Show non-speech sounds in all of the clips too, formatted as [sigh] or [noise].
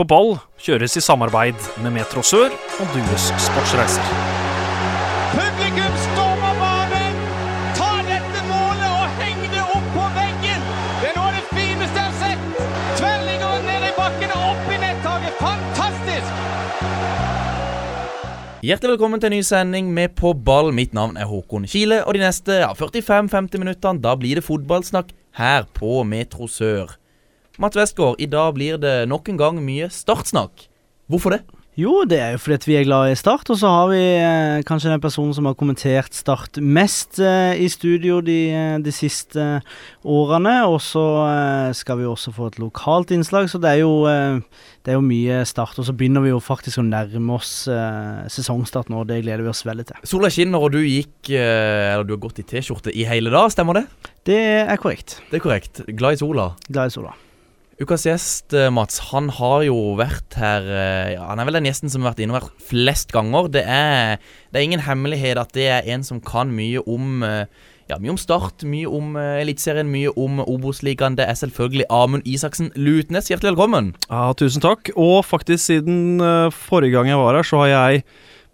på ball kjøres i samarbeid med Metro Sør og Dues Sportsreiser. Publikum stormer banen! Ta dette målet og heng det opp på veggen! Det er noe av det fineste jeg har sett! Tverrliggeren ned i bakken og opp i nettaket. Fantastisk! Hjertelig velkommen til en ny sending med På ball. Mitt navn er Håkon Kile, og de neste ja, 45-50 minuttene da blir det fotballsnakk her på Metro Sør. Mats Westgård, i dag blir det nok en gang mye startsnakk. Hvorfor det? Jo, det er jo fordi vi er glad i Start, og så har vi eh, kanskje den personen som har kommentert Start mest eh, i studio de, eh, de siste årene. Og så eh, skal vi også få et lokalt innslag, så det er, jo, eh, det er jo mye Start. Og så begynner vi jo faktisk å nærme oss eh, sesongstart nå, det gleder vi oss veldig til. Sola skinner, og du gikk eh, Eller du har gått i T-skjorte i hele dag, stemmer det? Det er korrekt. Det er korrekt. Glad i sola. Glad i sola. Ukas gjest, eh, Mats, han har jo vært her eh, ja, Han er vel den gjesten som har vært innom her flest ganger. Det er, det er ingen hemmelighet at det er en som kan mye om eh, ja, mye om Start, mye om uh, Eliteserien, mye om Obos-ligaen. Det er selvfølgelig Amund Isaksen Lutnes. Hjertelig velkommen. Ja, tusen takk. Og faktisk siden uh, forrige gang jeg var her, så har jeg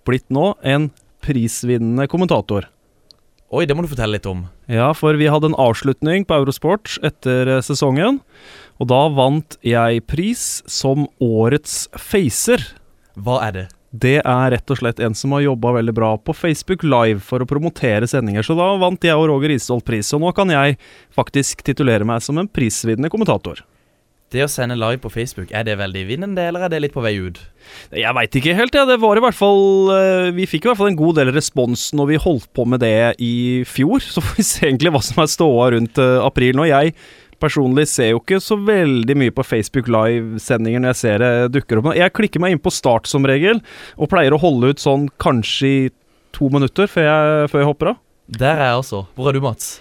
blitt nå en prisvinnende kommentator. Oi, det må du fortelle litt om. Ja, for vi hadde en avslutning på Eurosport etter uh, sesongen, og da vant jeg pris som årets facer. Hva er det? Det er rett og slett en som har jobba veldig bra på Facebook Live for å promotere sendinger, så da vant jeg og Roger Isholt pris, og nå kan jeg faktisk titulere meg som en prisvinnende kommentator. Det å sende live på Facebook, er det veldig vinnende, eller er det litt på vei ut? Jeg veit ikke helt, jeg. Ja. Det var i hvert fall eh, Vi fikk i hvert fall en god del respons når vi holdt på med det i fjor. [laughs] Så får vi se egentlig hva som er ståa rundt uh, april nå. Jeg personlig ser jo ikke så veldig mye på Facebook Live-sendinger når jeg ser det dukker opp. Jeg klikker meg inn på start som regel, og pleier å holde ut sånn kanskje i to minutter før jeg, før jeg hopper av. Der er jeg også. Hvor er du, Mats?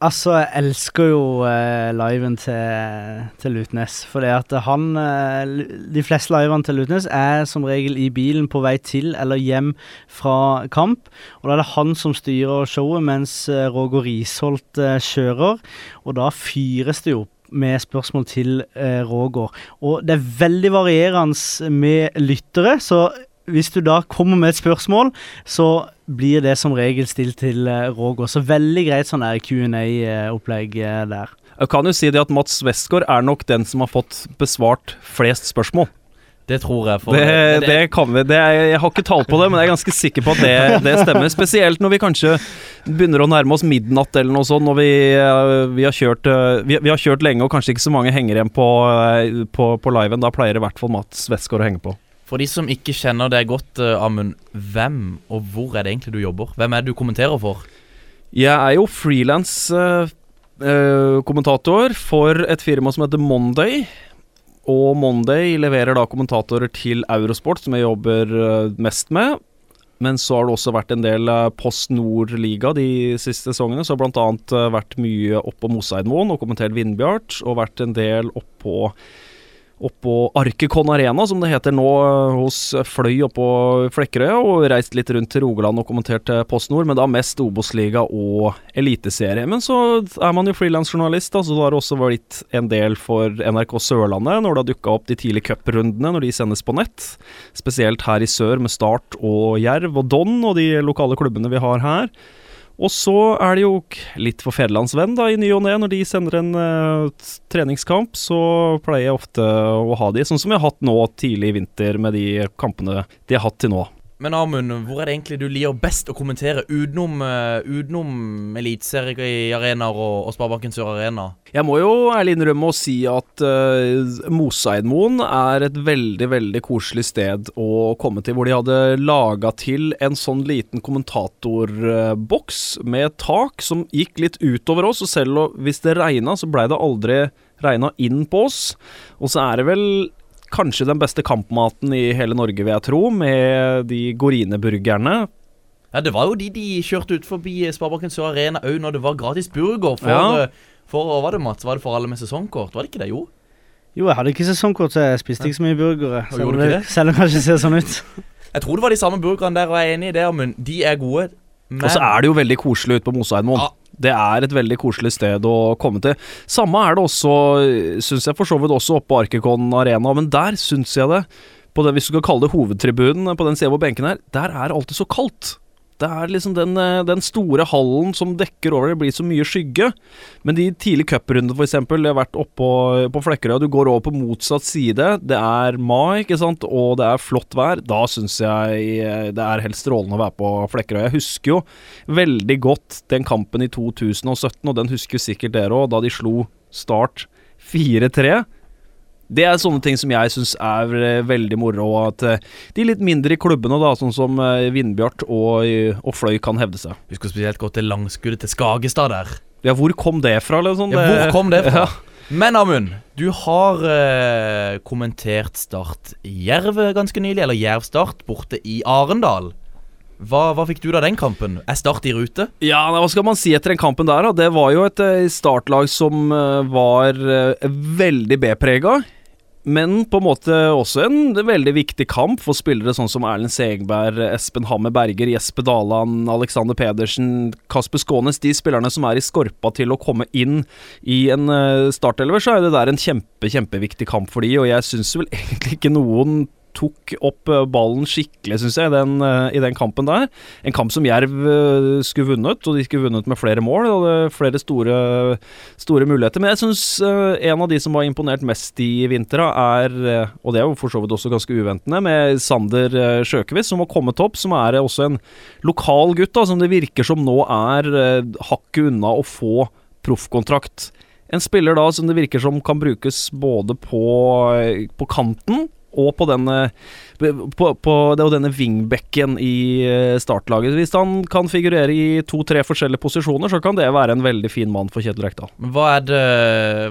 Altså, jeg elsker jo eh, liven til, til Lutnes. Fordi at han eh, De fleste livene til Lutnes er som regel i bilen på vei til eller hjem fra kamp. Og da er det han som styrer showet, mens eh, Roger Risholt eh, kjører. Og da fyres det jo med spørsmål til eh, Roger. Og det er veldig varierende med lyttere, så hvis du da kommer med et spørsmål, så blir det som regel stilt til uh, Roger. Så veldig greit sånn Q&A-opplegg uh, der. Jeg kan jo si det at Mats Westgård er nok den som har fått besvart flest spørsmål. Det tror jeg. Det, det, det, kan vi. Det er, jeg har ikke tall på det, men jeg er ganske sikker på at det, det, stemmer. Spesielt når vi kanskje begynner å nærme oss midnatt eller noe sånt. Når vi, vi, har kjørt, vi, vi, har kjørt lenge og kanskje ikke så mange henger igjen på, på, på liven. Da pleier i hvert fall Mats Westgård å henge på. For de som ikke kjenner deg godt, Amund, hvem og hvor er det egentlig du jobber? Hvem er det du kommenterer for? Jeg er jo frilans uh, uh, kommentator for et firma som heter Monday. Og Monday leverer da kommentatorer til Eurosport, som jeg jobber mest med. Men så har det også vært en del Post Nord-liga de siste sesongene. Så har annet vært mye oppå Moseidmoen og kommentert Vindbjart. Og vært en del oppå oppå Arkekon Arena, som det heter nå, hos Fløy oppå Flekkerøya, og reist litt rundt til Rogaland og kommentert Post Nord, men da mest Obos-liga og Eliteserie. Men så er man jo frilansjournalist, så det har også vært en del for NRK Sørlandet når det har dukka opp de tidlige cuprundene når de sendes på nett. Spesielt her i sør med Start og Jerv og Don og de lokale klubbene vi har her. Og så er det jo litt for fedrelandsvenn da, i ny og ne. Når de sender en uh, treningskamp, så pleier jeg ofte å ha de, sånn som jeg har hatt nå tidlig i vinter med de kampene de har hatt til nå. Men Amund, hvor er det egentlig du liker best å kommentere utenom, uh, utenom Eliteserie i arenaer og, og Sparebanken Sør Arena? Jeg må jo ærlig innrømme å si at uh, Moseidmoen er et veldig, veldig koselig sted å komme til, hvor de hadde laga til en sånn liten kommentatorboks med tak som gikk litt utover oss, og selv hvis det regna, så blei det aldri regna inn på oss. Og så er det vel kanskje den beste kampmaten i hele Norge, vil jeg tro, med de Gorine-burgerne. Ja, det var jo de de kjørte ut forbi Sparebanken Sør Arena òg når det var gratis burger for, Ja. for hva var det, Mats? Var det for alle med sesongkort? Var det ikke det, jo? Jo, jeg hadde ikke sesongkort, så jeg spiste ikke så mye burgere. Selv om det, selv om det kanskje ser sånn ut. [laughs] Jeg tror det var de samme burgerne der, og jeg er enig i det, men de er gode. Men Og så er det jo veldig koselig ute på Moseidmoen. Ja, Det er et veldig koselig sted å komme til. Samme er det også, syns jeg for så vidt også oppe på Arkikon Arena, men der syns jeg det, på det hvis du skal kalle det hovedtribunen på den siden hvor benken er, der er det alltid så kaldt. Det er liksom den, eh, den store hallen som dekker over, det blir så mye skygge. Men de tidlige cuprundene, f.eks., jeg har vært oppå på Flekkerøy, og du går over på motsatt side. Det er mai, ikke sant, og det er flott vær. Da syns jeg eh, det er helt strålende å være på Flekkerøy. Jeg husker jo veldig godt den kampen i 2017, og den husker sikkert dere òg, da de slo Start 4-3. Det er sånne ting som jeg syns er eh, veldig moro. At eh, de litt mindre klubbene, da, sånn som eh, Vindbjart og, og Fløy, kan hevde seg. Vi skulle spesielt gått til langskuddet til Skagestad der. Ja, hvor kom det fra? Liksom? Ja, hvor kom det [laughs] fra? Ja. Men Amund, du har eh, kommentert Start Jerv ganske nylig, eller Jerv Start, borte i Arendal. Hva, hva fikk du da den kampen? Er Start i rute? Ja, hva skal man si etter den kampen der, da? Det var jo et startlag som var veldig B-prega. Men på en måte også en veldig viktig kamp for spillere sånn som Erlend Segberg, Espen Hammer Berger, Jesper Daland, Alexander Pedersen, Kasper Skånes. De spillerne som er i skorpa til å komme inn i en startelver, så er det der en kjempe, kjempeviktig kamp for de, og jeg syns vel [laughs] egentlig ikke noen tok opp eh, ballen skikkelig, syns jeg, den, eh, i den, kampen der. En kamp som Jerv eh, skulle vunnet, og de skulle vunnet med flere mål. Og flere store, store muligheter. Men jeg syns en av de som har imponert mest i vinter, er, og det er jo for så vidt også ganske uventende, med Sander Sjøkvist, som har kommet opp. Som er også en lokal gutt, da, som det virker som nå er hakket unna å få proffkontrakt. En spiller da som det virker som kan brukes både på, på kanten og på denne, på, på denne wingbacken i eh, startlaget. Hvis han kan figurere i to-tre forskjellige posisjoner, så kan det være en veldig fin mann for Kjetil Rekdal. Hva er, det,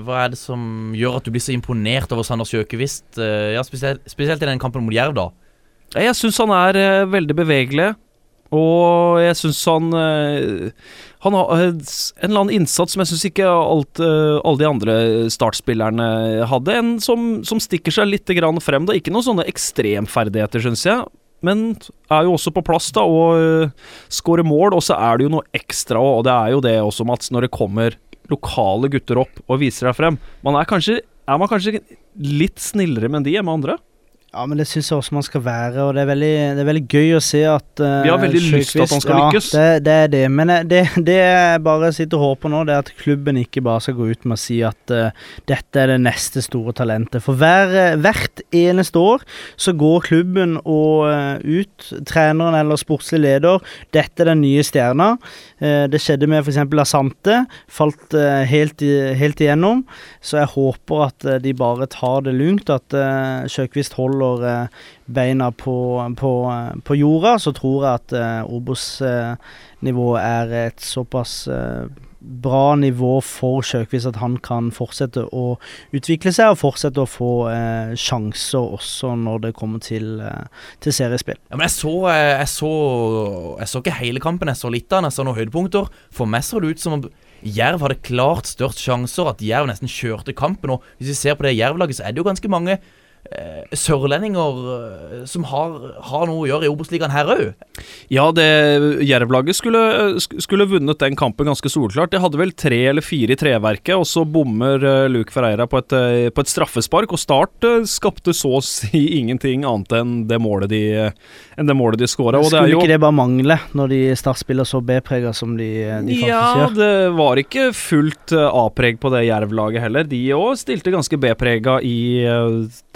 hva er det som gjør at du blir så imponert over Sander Sjøkevist, eh, ja, spesielt, spesielt, i den kampen mot Jerv, da? Jeg syns han er eh, veldig bevegelig. Og jeg syns han Han har en eller annen innsats som jeg syns ikke alt, alle de andre startspillerne hadde. En som, som stikker seg litt frem. da Ikke noen sånne ekstremferdigheter, syns jeg. Men er jo også på plass da og skårer mål. Og så er det jo noe ekstra, og det er jo det også, Mats, når det kommer lokale gutter opp og viser deg frem. Man er kanskje, er man kanskje litt snillere med de enn med andre? Ja, men det syns jeg også man skal være, og det er veldig, det er veldig gøy å se at uh, Vi har veldig lyst til at han skal ja, lykkes. Det, det er det, men eh, det, det jeg bare sitter og håper nå, det er at klubben ikke bare skal gå ut med å si at uh, dette er det neste store talentet. For hver, hvert eneste år så går klubben og uh, ut, treneren eller sportslig leder, dette er den nye stjerna. det skjedde med f.eks. Asante, falt helt, helt, igjennom. Så jeg håper at de bare tar det lugnt, at uh, Sjøkvist holder holder eh, beina på, på, eh, på, jorda, så tror jeg at uh, Obos-nivået er et såpass bra nivå for Sjøkvist at han kan fortsette å utvikle seg og fortsette å få eh, sjanser også når det kommer til, eh, til seriespill. Ja, men jeg så, jeg, så, jeg så ikke hele kampen, jeg så litt av den, jeg så noen høydepunkter. For meg så det ut som om Jerv hadde klart størst sjanser, at Jerv nesten kjørte kampen. Og hvis vi ser på det Jerv-laget, så er det jo ganske mange eh, sørlendinger eh, som har, har, noe å gjøre i Obos-ligaen her òg. Ja, det Jerv-laget skulle, skulle, vunnet den kampen ganske solklart. De hadde vel tre eller fire i treverket, og så bommer uh, Luke Ferreira på et, på et straffespark. Og Start skapte så å si ingenting annet enn det målet de, enn det målet de skåra. Skulle jo, ikke det bare mangle, når de Start spiller så B-prega som de, de ja, faktisk gjør? Ja, det var ikke fullt A-preg på det Jerv-laget heller. De òg stilte ganske B-prega i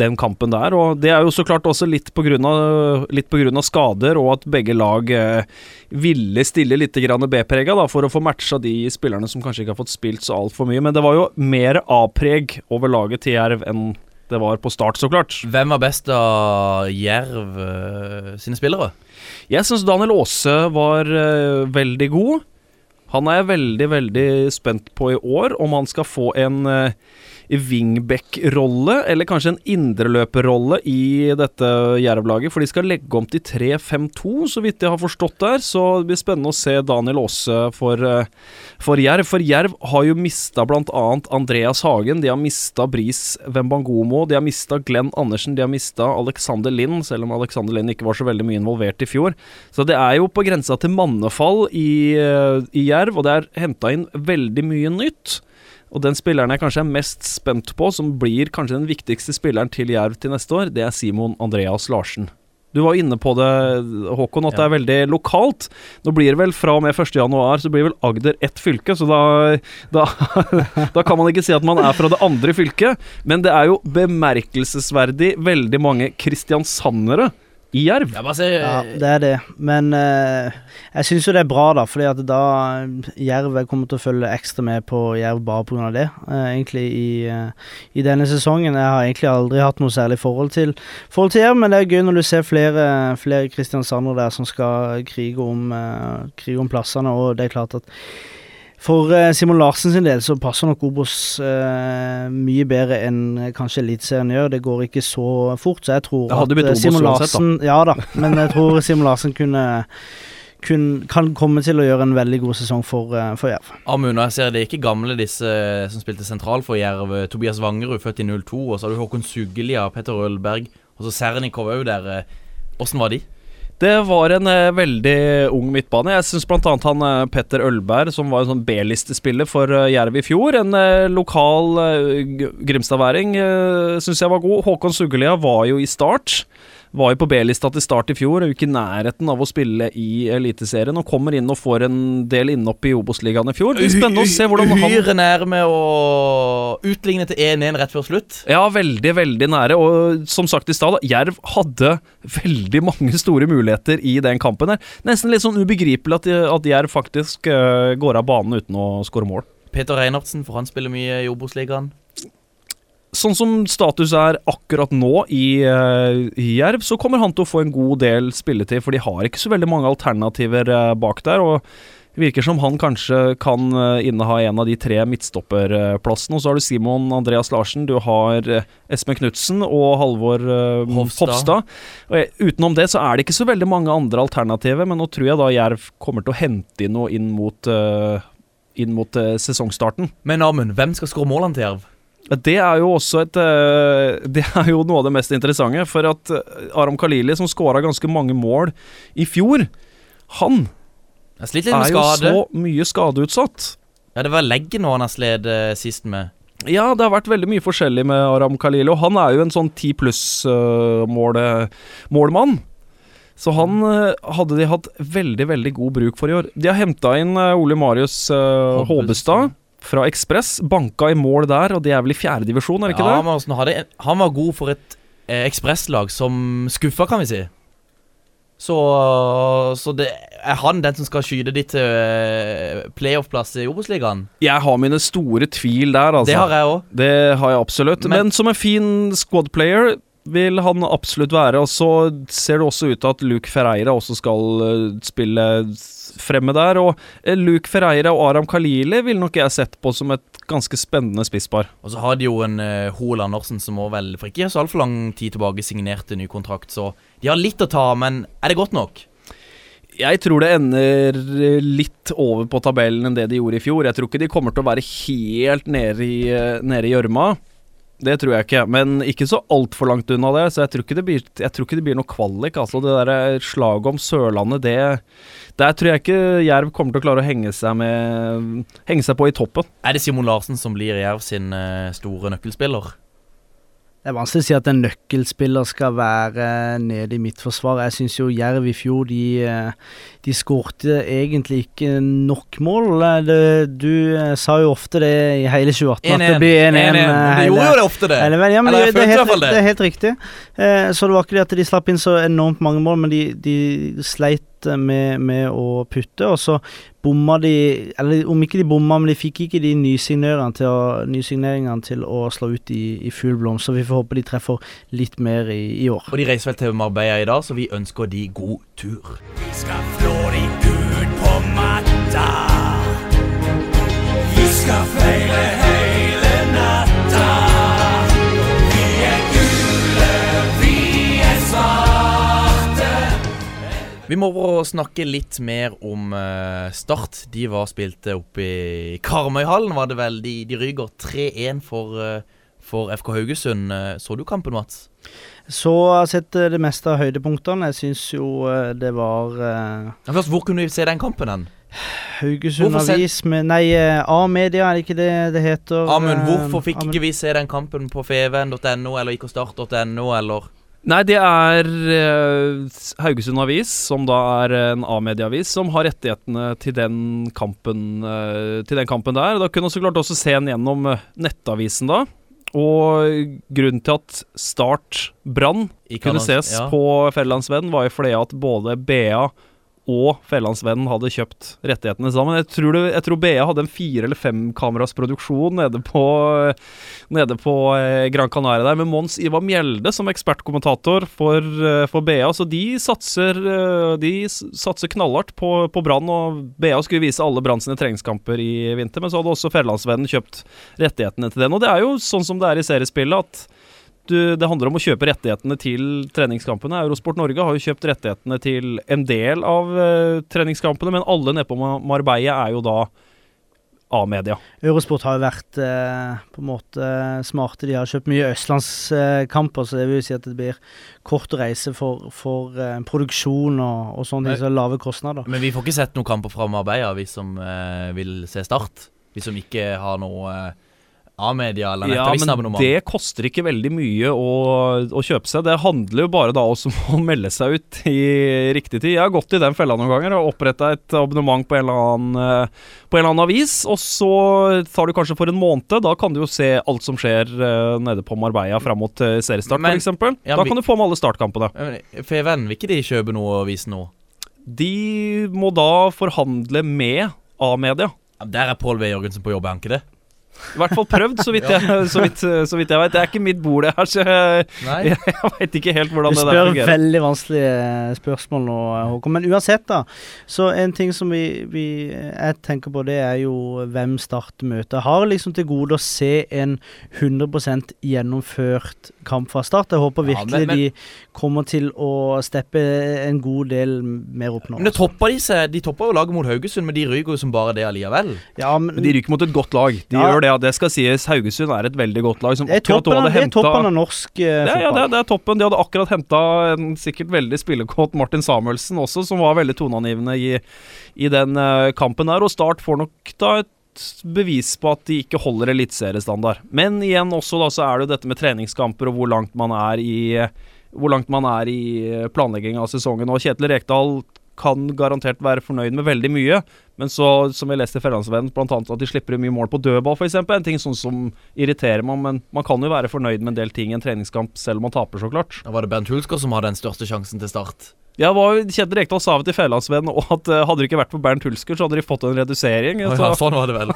den kampen der. Og det er jo så klart også litt pga. skader, og at begge lag eh, ville stille litt B-prega for å få matcha de spillerne som kanskje ikke har fått spilt så altfor mye. Men det var jo mer A-preg over laget til Jerv enn det var på start, så klart. Hvem var best av Jerv uh, sine spillere? Jeg syns Daniel Aase var uh, veldig god. Han er jeg veldig, veldig spent på i år, om han skal få en uh, wingback-rolle, eller kanskje en indreløperrolle i dette Jerv-laget. For de skal legge om til 3-5-2, så vidt jeg har forstått der. Så det blir spennende å se Daniel Aase for, eh, for Jerv. For Jerv har jo mista bl.a. Andreas Hagen, de har mista Bris Wembangomo, de har mista Glenn Andersen, de har mista Alexander Lind, selv om Alexander Lind ikke var så veldig mye involvert i fjor. Så det er jo på grensa til mannefall i, eh, i Jerv, og det er henta inn veldig mye nytt. Og den spilleren jeg kanskje er mest spent på, som blir kanskje den viktigste spilleren til Jerv til neste år, det er Simon Andreas Larsen. Du var inne på det, Håkon, at det er veldig lokalt. Nå blir det vel fra og med 1.1, så blir vel Agder ett fylke, så da, da, [laughs] da kan man ikke si at man er fra det andre fylket. Men det er jo bemerkelsesverdig veldig mange kristiansandere i Jerv. Ja, bare se Ja, det er det. Men eh, jeg syns jo det er bra, da. Fordi at da Jerv kommer til å følge ekstra med på Jerv bare pga. det. eh, egentlig i, eh, i denne sesongen. Jeg har egentlig aldri hatt noe særlig forhold til, forhold til Jerv, men det er gøy når du ser flere, flere kristiansander der som skal krige om, eh, krige om plassene. Og det er klart at for eh, Simon Larsen sin del så passer nok Obos eh, mye bedre enn eh, kanskje Eliteserien gjør. Det går ikke så fort, så jeg tror at Simon Larsen eh, Simon uansett, da. Larsen Ja da, men jeg tror [laughs] Simon Larsen kunne kun, kan komme til å gjøre en veldig god sesong for, for Jerv. Amund, jeg ser det er ikke gamle disse som spilte sentral for Jerv. Tobias Wangerud, født i 02, og så har du Håkon Suggelia, Petter Ølberg, og så Sernikov òg der. Åssen var de? Det var en eh, veldig ung midtbane. Jeg syns bl.a. han eh, Petter Ølberg, som var en sånn B-listespiller for eh, Jerv i fjor, en lokal Grimstadværing, syns jeg var god. Håkon Suggelia var jo i start. Var jo på B-lista til start i fjor, er jo ikke i nærheten av å spille i Eliteserien. Og kommer inn og får en del innhopp i Obos-ligaen i fjor. Det blir spennende å se hvordan han Uhyre nærme å utligne til 1-1 rett før slutt. Ja, veldig, veldig nære. Og som sagt i stad, Jerv hadde veldig mange store muligheter i den kampen her. Nesten litt sånn ubegripelig at, at Jerv faktisk uh, går av banen uten å skåre mål. Peter Reinertsen, for han spiller mye i Obos-ligaen. Sånn som status er akkurat nå i, uh, i Jerv, så kommer han til å få en god del spilletid, for de har ikke så veldig mange alternativer uh, bak der. og virker som han kanskje kan eh, inneha en av de tre midtstopperplassene. Og så har du Simon Andreas Larsen, du har Espen Knutsen og Halvor Hofstad. Utenom det så er det ikke så veldig mange andre alternativer, men nå tror jeg da Jerv kommer til å hente inn noe inn mot, inn mot sesongstarten. Men Amund, hvem skal skåre målene til Jerv? Det er jo også et eh, [laughs] Det er jo noe av det mest interessante. For at eh, Aram Khalili, som skåra ganske mange mål i fjor, han er jo så mye skadeutsatt. Ja, det var leggen han har slitt eh, sist med. Ja, det har vært veldig mye forskjellig med Aram Khalili, og han er jo en sånn 10 pluss-målmann. så han hadde de hatt veldig, veldig god bruk for i år. De har henta inn Ole Marius uh, Fra Ekspress. Banka i mål der, og det er vel i fjerdedivisjon, er det ikke ja, det? men hadde, han var god for et eh, ekspresslag som skuffa, kan vi si. Så, så det er han den som skal skyte de til eh, playoff-plass i Obos-ligaen? Jeg har mine store tvil der, altså. Det har jeg òg. Det har jeg absolutt. Men- Men, som en fin squad player vil han absolutt være. Og så ser det også ut til at Luke Ferreira også skal eh, spille fremme der. Og eh, Luke Ferreira og Aram Khalili vil nok jeg sett på som et ganske spennende spisspar. Og så har de jo en uh, Hoel Andersen som også vel for ikke så altfor lang tid tilbake signerte ny kontrakt, så de har litt å ta, men er det godt nok? Jeg tror det ender litt over på tabellen enn det de gjorde i fjor. Jeg tror ikke de kommer til å være helt nede i gjørma. Det tror jeg ikke, men ikke så altfor langt unna det. Så jeg tror ikke det blir, ikke det blir noe kvalik. Altså Det der eh, slaget om Sørlandet, det Der tror jeg ikke Jerv kommer til å klare å henge seg, med, henge seg på i toppen. Er det Simon Larsen som blir Jerv sin eh, store nøkkelspiller? Det er vanskelig å si at en nøkkelspiller skal være nede i mitt forsvar. Jeg syns jo Jerv i fjor, de, eh, de skårte egentlig ikke nok mål. Eh, Det, du eh, sa jo ofte det i hele 2018, at det blir 1-1. 1-1. eh, Men de gjorde jo det ofte, det. Hele. Ja, men Eller det, det, er helt, det. er helt riktig. Eh, så det var ikke det at de slapp inn så enormt mange mål, men de, de sleit eh, med, med å putte. Og så bomma de Eller om ikke de bomma, men de fikk ikke de nysigneringene til å, nysigneringene til å slå ut i, i full blomst. Så vi får håpe de treffer litt mer i, i år. Og de reiser vel til Marbella i dag, så vi ønsker de god tur. Vi skal flå de ut på matta. Vi skal feire Vi må bare snakke litt mer om uh, Start. De var spilte oppe i Karmøyhallen, var det vel. De, de ryker 3-1 for, uh, for FK Haugesund. Eh, Så du kampen, Mats? Så jeg har sett eh, det meste av høydepunktene. Jeg syns jo uh, det var eh, Ja, først, hvor kunne vi se den kampen hen? Haugesund Avis med Nei, eh, A-media, er det ikke det det heter? Amund, eh, hvorfor fikk Amen. ikke vi se den kampen på feven.no eller ikostart.no eller Nei, det er eh, Haugesund Avis, som da er en A-medieavis, som har rettighetene til den kampen, eh, til den kampen der. Da kunne vi så klart også se den gjennom eh, nettavisen da. Og grunnen til at Start Brann kunne ses ja. på Fjellandsvennen, var jo fordi at både BA og Fjellandsvennen hadde kjøpt rettighetene sammen. Jeg tror, det, jeg tror BA hadde en fire eller fem kameras produksjon nede på, nede på eh, Gran Canaria der, med Mons Ivar Mjelde som ekspertkommentator for, eh, for BA. Så de satser, eh, de satser knallhardt på, på Brann, og BA skulle vise alle Brann sine treningskamper i vinter. Men så hadde også Fjellandsvennen kjøpt rettighetene til den. Og det er jo sånn som det er i seriespillet, at du, det handler om å kjøpe rettighetene til treningskampene. Eurosport Norge har jo kjøpt rettighetene til en del av uh, treningskampene, men alle nede på Ma- Marbella er jo da A-media. Eurosport har jo vært eh, på en måte smarte. De har kjøpt mye østlandskamper, så det vil si at det blir kort reise for, for eh, produksjon og, og sånne ting, så lave kostnader. Men vi får ikke sett noen kamper fra Marbella, vi som eh, vil se Start. Vi som ikke har noe eh, A-media eller Ja, men det koster ikke veldig mye å, å kjøpe seg. Det handler jo bare da også [laughs] om å melde seg ut i riktig tid. Jeg har gått i den fella noen ganger og oppretta et abonnement på en, eller annen, eh, på en eller annen avis, og så tar du kanskje for en måned. Da kan du jo se alt som skjer eh, nede på Marbella fram mot eh, seriestart, f.eks. ja, da kan du få med alle startkampene. Men Feven, vil ikke de kjøpe noe avis nå? De må da forhandle med A-media. Ja, der er Pål V. Jørgensen på jobb, er han ikke det? I hvert fall prøvd, så vidt [laughs] jeg, så vidt, så vidt jeg vet. Det er ikke mitt bord, det her, så jeg, [laughs] jeg veit ikke helt hvordan Du det der spør veldig vanskelige spørsmål nå, Håkon. Men uansett, da. Så en ting som vi, vi jeg tenker på, det er jo hvem Start møter. Jeg har liksom til gode å se en 100% gjennomført kamp fra start. Jeg håper Ja, virkelig men- men- de kommer til å steppe en god del mer opp nå. Men det topper de seg. De topper jo laget mot Haugesund, men de ryker jo som bare det allikevel. Ja, men, Men de ryker mot et godt lag. De Ja. gjør det, og det skal sies. Haugesund er et veldig godt lag som det er toppen, hadde av, det er toppen av norsk eh, ja, ja, det, det er toppen. De hadde akkurat henta en sikkert veldig spillekåt Martin Samuelsen også, som var veldig toneangivende i, i den eh, kampen der. Og Start får nok da et bevis på at de ikke holder eliteseriestandard. Men igjen også da, så er det jo dette med treningskamper og hvor langt man er i hvor langt man er i planlegginga av sesongen. Og Kjetil Rekdal kan garantert være fornøyd med veldig mye, men så, som vi leste i Fjellandsvennen, bl.a. at de slipper mye mål på dødball, f.eks. En ting sånn som irriterer meg, men man kan jo være fornøyd med en del ting i en treningskamp, selv om man taper, så klart. Da var det Bernt Hulsker som hadde den største sjansen til start. Ja, var, Kjetil Rekdal sa vel til Fjellandsvennen at uh, hadde det ikke vært for Bernt Hulsker, så hadde de fått en redusering. Så- ja, sånn var det vel.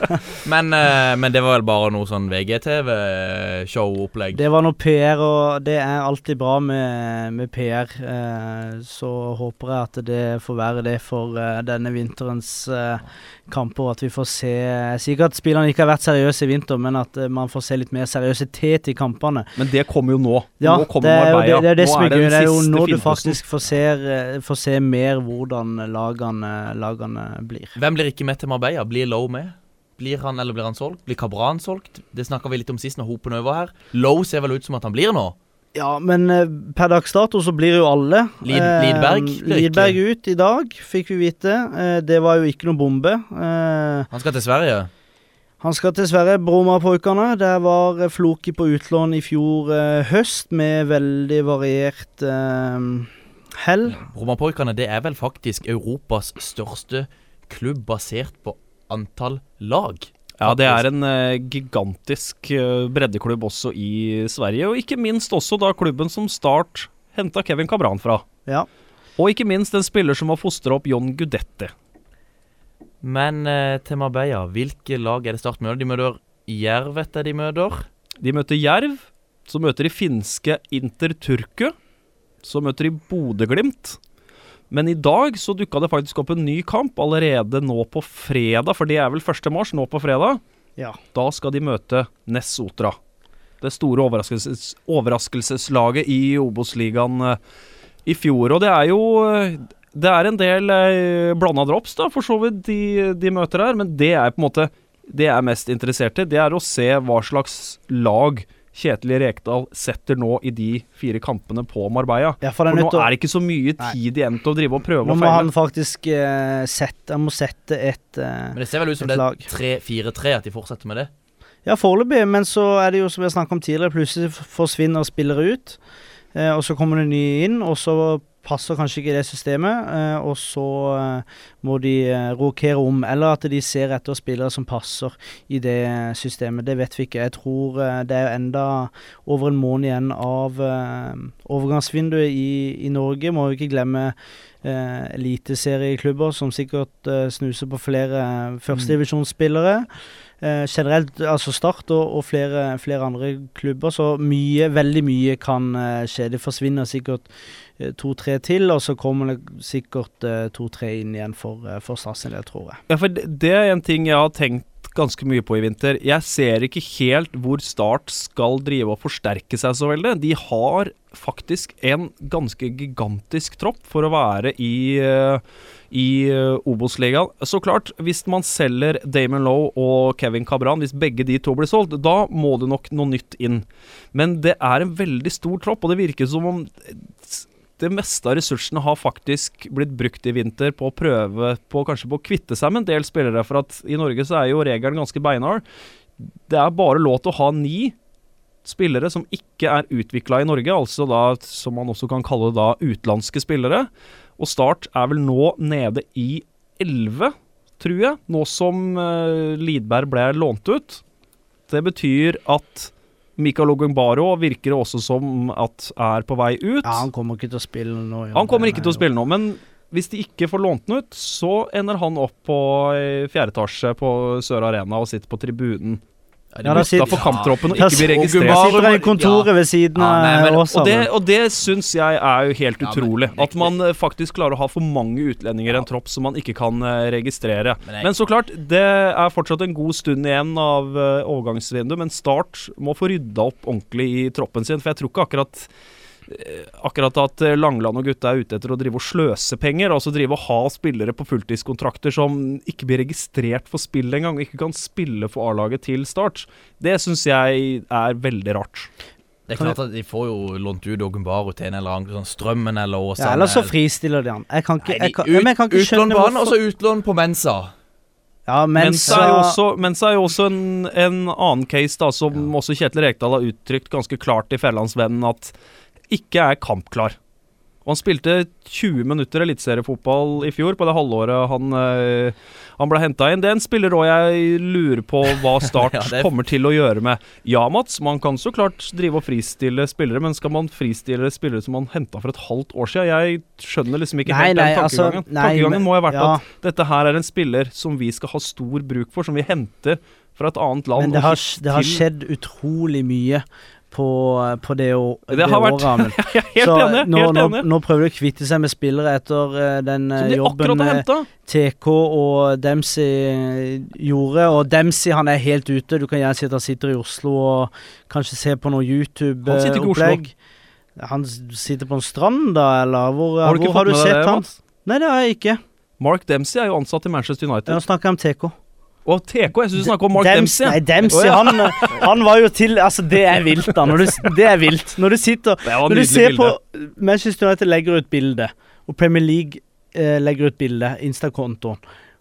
[laughs] men, uh, men det var vel bare noe sånn VGTV-show-opplegg. Det var noe PR, og det er alltid bra med, med PR. Uh, så håper jeg at det får være det for eh, denne vinterens eh, kamper. At vi får se Sikkert at spillerne ikke har vært seriøse i vinter, men at eh, man får se litt mer seriøsitet i kampene. Men det kommer jo nå. Ja, nå kommer det er det, Marbella. det, er det Nå som er gøy. Det er jo nå du faktisk får se, eh, får se mer hvordan lagene, lagene blir. Hvem blir ikke med til Marbella? Blir Low med? Blir han eller blir han solgt? Blir Cabran solgt? Det snakka vi litt om sist når Hopen over her. Low ser vel ut som at han blir nå? Ja, men eh, per dags dato så blir jo alle. Lid- Eh, Lidberg Lidberg ut i dag, fikk vi vite. Eh, det var jo ikke noe bombe. Han skal til Sverige. Han skal til Sverige, Bromarpojkene. Der var Floki på utlån i fjor høst med veldig variert hell. Romerpojkene det er vel faktisk Europas største klubb basert på antall lag. Ja, det er en eh, gigantisk eh, breddeklubb også i Sverige, og ikke minst også da klubben som Start henta Kevin Cabran fra. Ja. Og ikke minst en spiller som har fostra opp John Gudette. Men eh, til Marbella, hvilke lag er det Start møter? De møter Jerv etter de møter. De møter Jerv, så møter de finske Inter Turku. Så møter de Bodø-Glimt. Men i dag så dukka det faktisk opp en ny kamp allerede nå på fredag, for det er vel 1. mars, nå på fredag. Ja. Da skal de møte Ness Sotra. Det store overraskelses overraskelseslaget i Obos-ligaen eh, i fjor. Og det er jo eh, Det er en del eh, blanda drops, da, for så vidt, de, de møter her. Men det er på en måte Det jeg er mest interessert i, det er å se hva slags lag Kjetil Rekdal setter nå i de fire kampene på Marbella. Ja, for For nå å- er det ikke så mye Nei. tid igjen til å drive og prøve Nå og må han feile. faktisk uh, sette Han må sette et uh, Men det ser vel ut som det er 3-4-3 at de fortsetter med det. Ja, foreløpig, men så er det jo som vi har snakket om tidligere, plutselig forsvinner spillere ut. Uh, og så kommer det nye inn, og så passer kanskje ikke det systemet. Eh, og så eh, må de eh, rokere om, eller at de ser etter spillere som passer i det systemet. Det vet vi ikke. Jeg tror det er enda over en måned igjen av overgangsvinduet i, i Norge. Må vi ikke glemme eh, eliteserieklubber som sikkert snuser på flere førstedivisjonsspillere. Eh, generelt, altså Start og, og flere, flere andre klubber, så mye, veldig mye kan eh, skje. Det forsvinner sikkert eh, to-tre til, og så kommer det sikkert eh, to-tre inn igjen for, uh, for Start sin del, tror jeg. Ja, for det, det er en ting jeg har tenkt ganske mye på i vinter. Jeg ser ikke helt hvor Start skal drive og forsterke seg så veldig. De har faktisk en ganske gigantisk tropp for å være i, eh, i eh, Obos-ligaen. Så klart, hvis man selger Damon Lowe og Kevin Cabran, hvis begge de to blir solgt, da må det nok noe nytt inn. Men det er en veldig stor tropp, og det virker som om det meste av ressursene har faktisk blitt brukt i vinter på å prøve på kanskje på å kvitte seg med en del spillere. For at i Norge så er jo regelen ganske beinhard. Det er bare lov til å ha ni spillere som ikke er utvikla i Norge, altså da som man også kan kalle da utenlandske spillere. Og Start er vel nå nede i elleve, tror jeg, nå som uh, Lidberg ble lånt ut. Det betyr at Mikael Ogunbaro virker også som at er på vei ut. Ja, Han kommer ikke til å spille nå. gjør Han kommer ikke til å spille nå, men hvis de ikke får lånt den ut, så ender han opp på eh, fjerde etasje på Sør Arena og sitter på tribunen. Ja, da sitter- Utafor kamptroppen og ikke blir registrert? registrert. Sitter han i kontoret ved siden Ja, av nei, men- oss. Og det, og det syns jeg er jo helt Ja, utrolig. Men, At man eh, faktisk klarer å ha for mange utlendinger i en tropp som man ikke kan eh, registrere. Men jeg- Men så klart, det er fortsatt en god stund igjen av eh, overgangsvinduet. Men Start må få rydda opp ordentlig i troppen sin. For jeg tror ikke akkurat Akkurat at Langland og gutta er ute etter å drive og sløse penger. Altså drive og ha spillere på fulltidskontrakter som ikke blir registrert for spill engang. og Ikke kan spille for A-laget til Start. Det syns jeg er veldig rart. Det er klart at de får jo lånt ut Ogunbaru til en eller annen sånn Strømmen eller Åsane. ja, Eller så fristiller de han. Jeg kan ikke, jeg kan, de ut, jeg kan ikke utlån skjønne på han, og så utlån på Mensa. Ja, Mensa Mensa er jo også, Mensa er jo også en, en annen case da, som også Kjetil Rekdal har uttrykt ganske klart i Fjellandsvennen at ikke er kampklar. Og Han spilte 20 minutter eliteseriefotball i fjor, på det halvåret han, eh, han ble henta inn. Det er en spiller òg jeg lurer på hva [laughs] Start Ja, det er- kommer til å gjøre med. Ja, Mats, man kan så klart drive og fristille spillere, men skal man fristille spillere som man henta for et halvt år siden? Jeg skjønner liksom ikke Nei, helt den altså, tankegangen. nei, tankegangen må ha vært ja. at dette her er en spiller som vi skal ha stor bruk for, som vi henter fra et annet land. Men det har, det har skjedd utrolig mye på, på det, å, Det har vært- året. Vært, er helt enig. nå, helt nå, enig. nå prøver de å kvitte seg med spillere etter eh, den eh, de jobben eh. TK og Dempsey gjorde. Og Dempsey han er helt ute. Du kan gjerne si at han sitter i Oslo og kanskje se på noe. YouTube-opplegg. Han han sitter på en strand, da, eller hvor Har du hvor har du sett det, han? Nei, det har jeg ikke. Mark Dempsey er jo ansatt i Manchester United. Nå snakker jeg om TK. Og TK, jeg syns du snakker om Mark Dempsey. Dempsey. Nei, Dempsey, Å, ja. han, han var jo til Altså, det er vilt, da. Når du, det er vilt. Når du sitter Når du ser bilde. på Manchester United legger ut bilde, og Premier League eh, legger ut bilde, Insta-kontoen,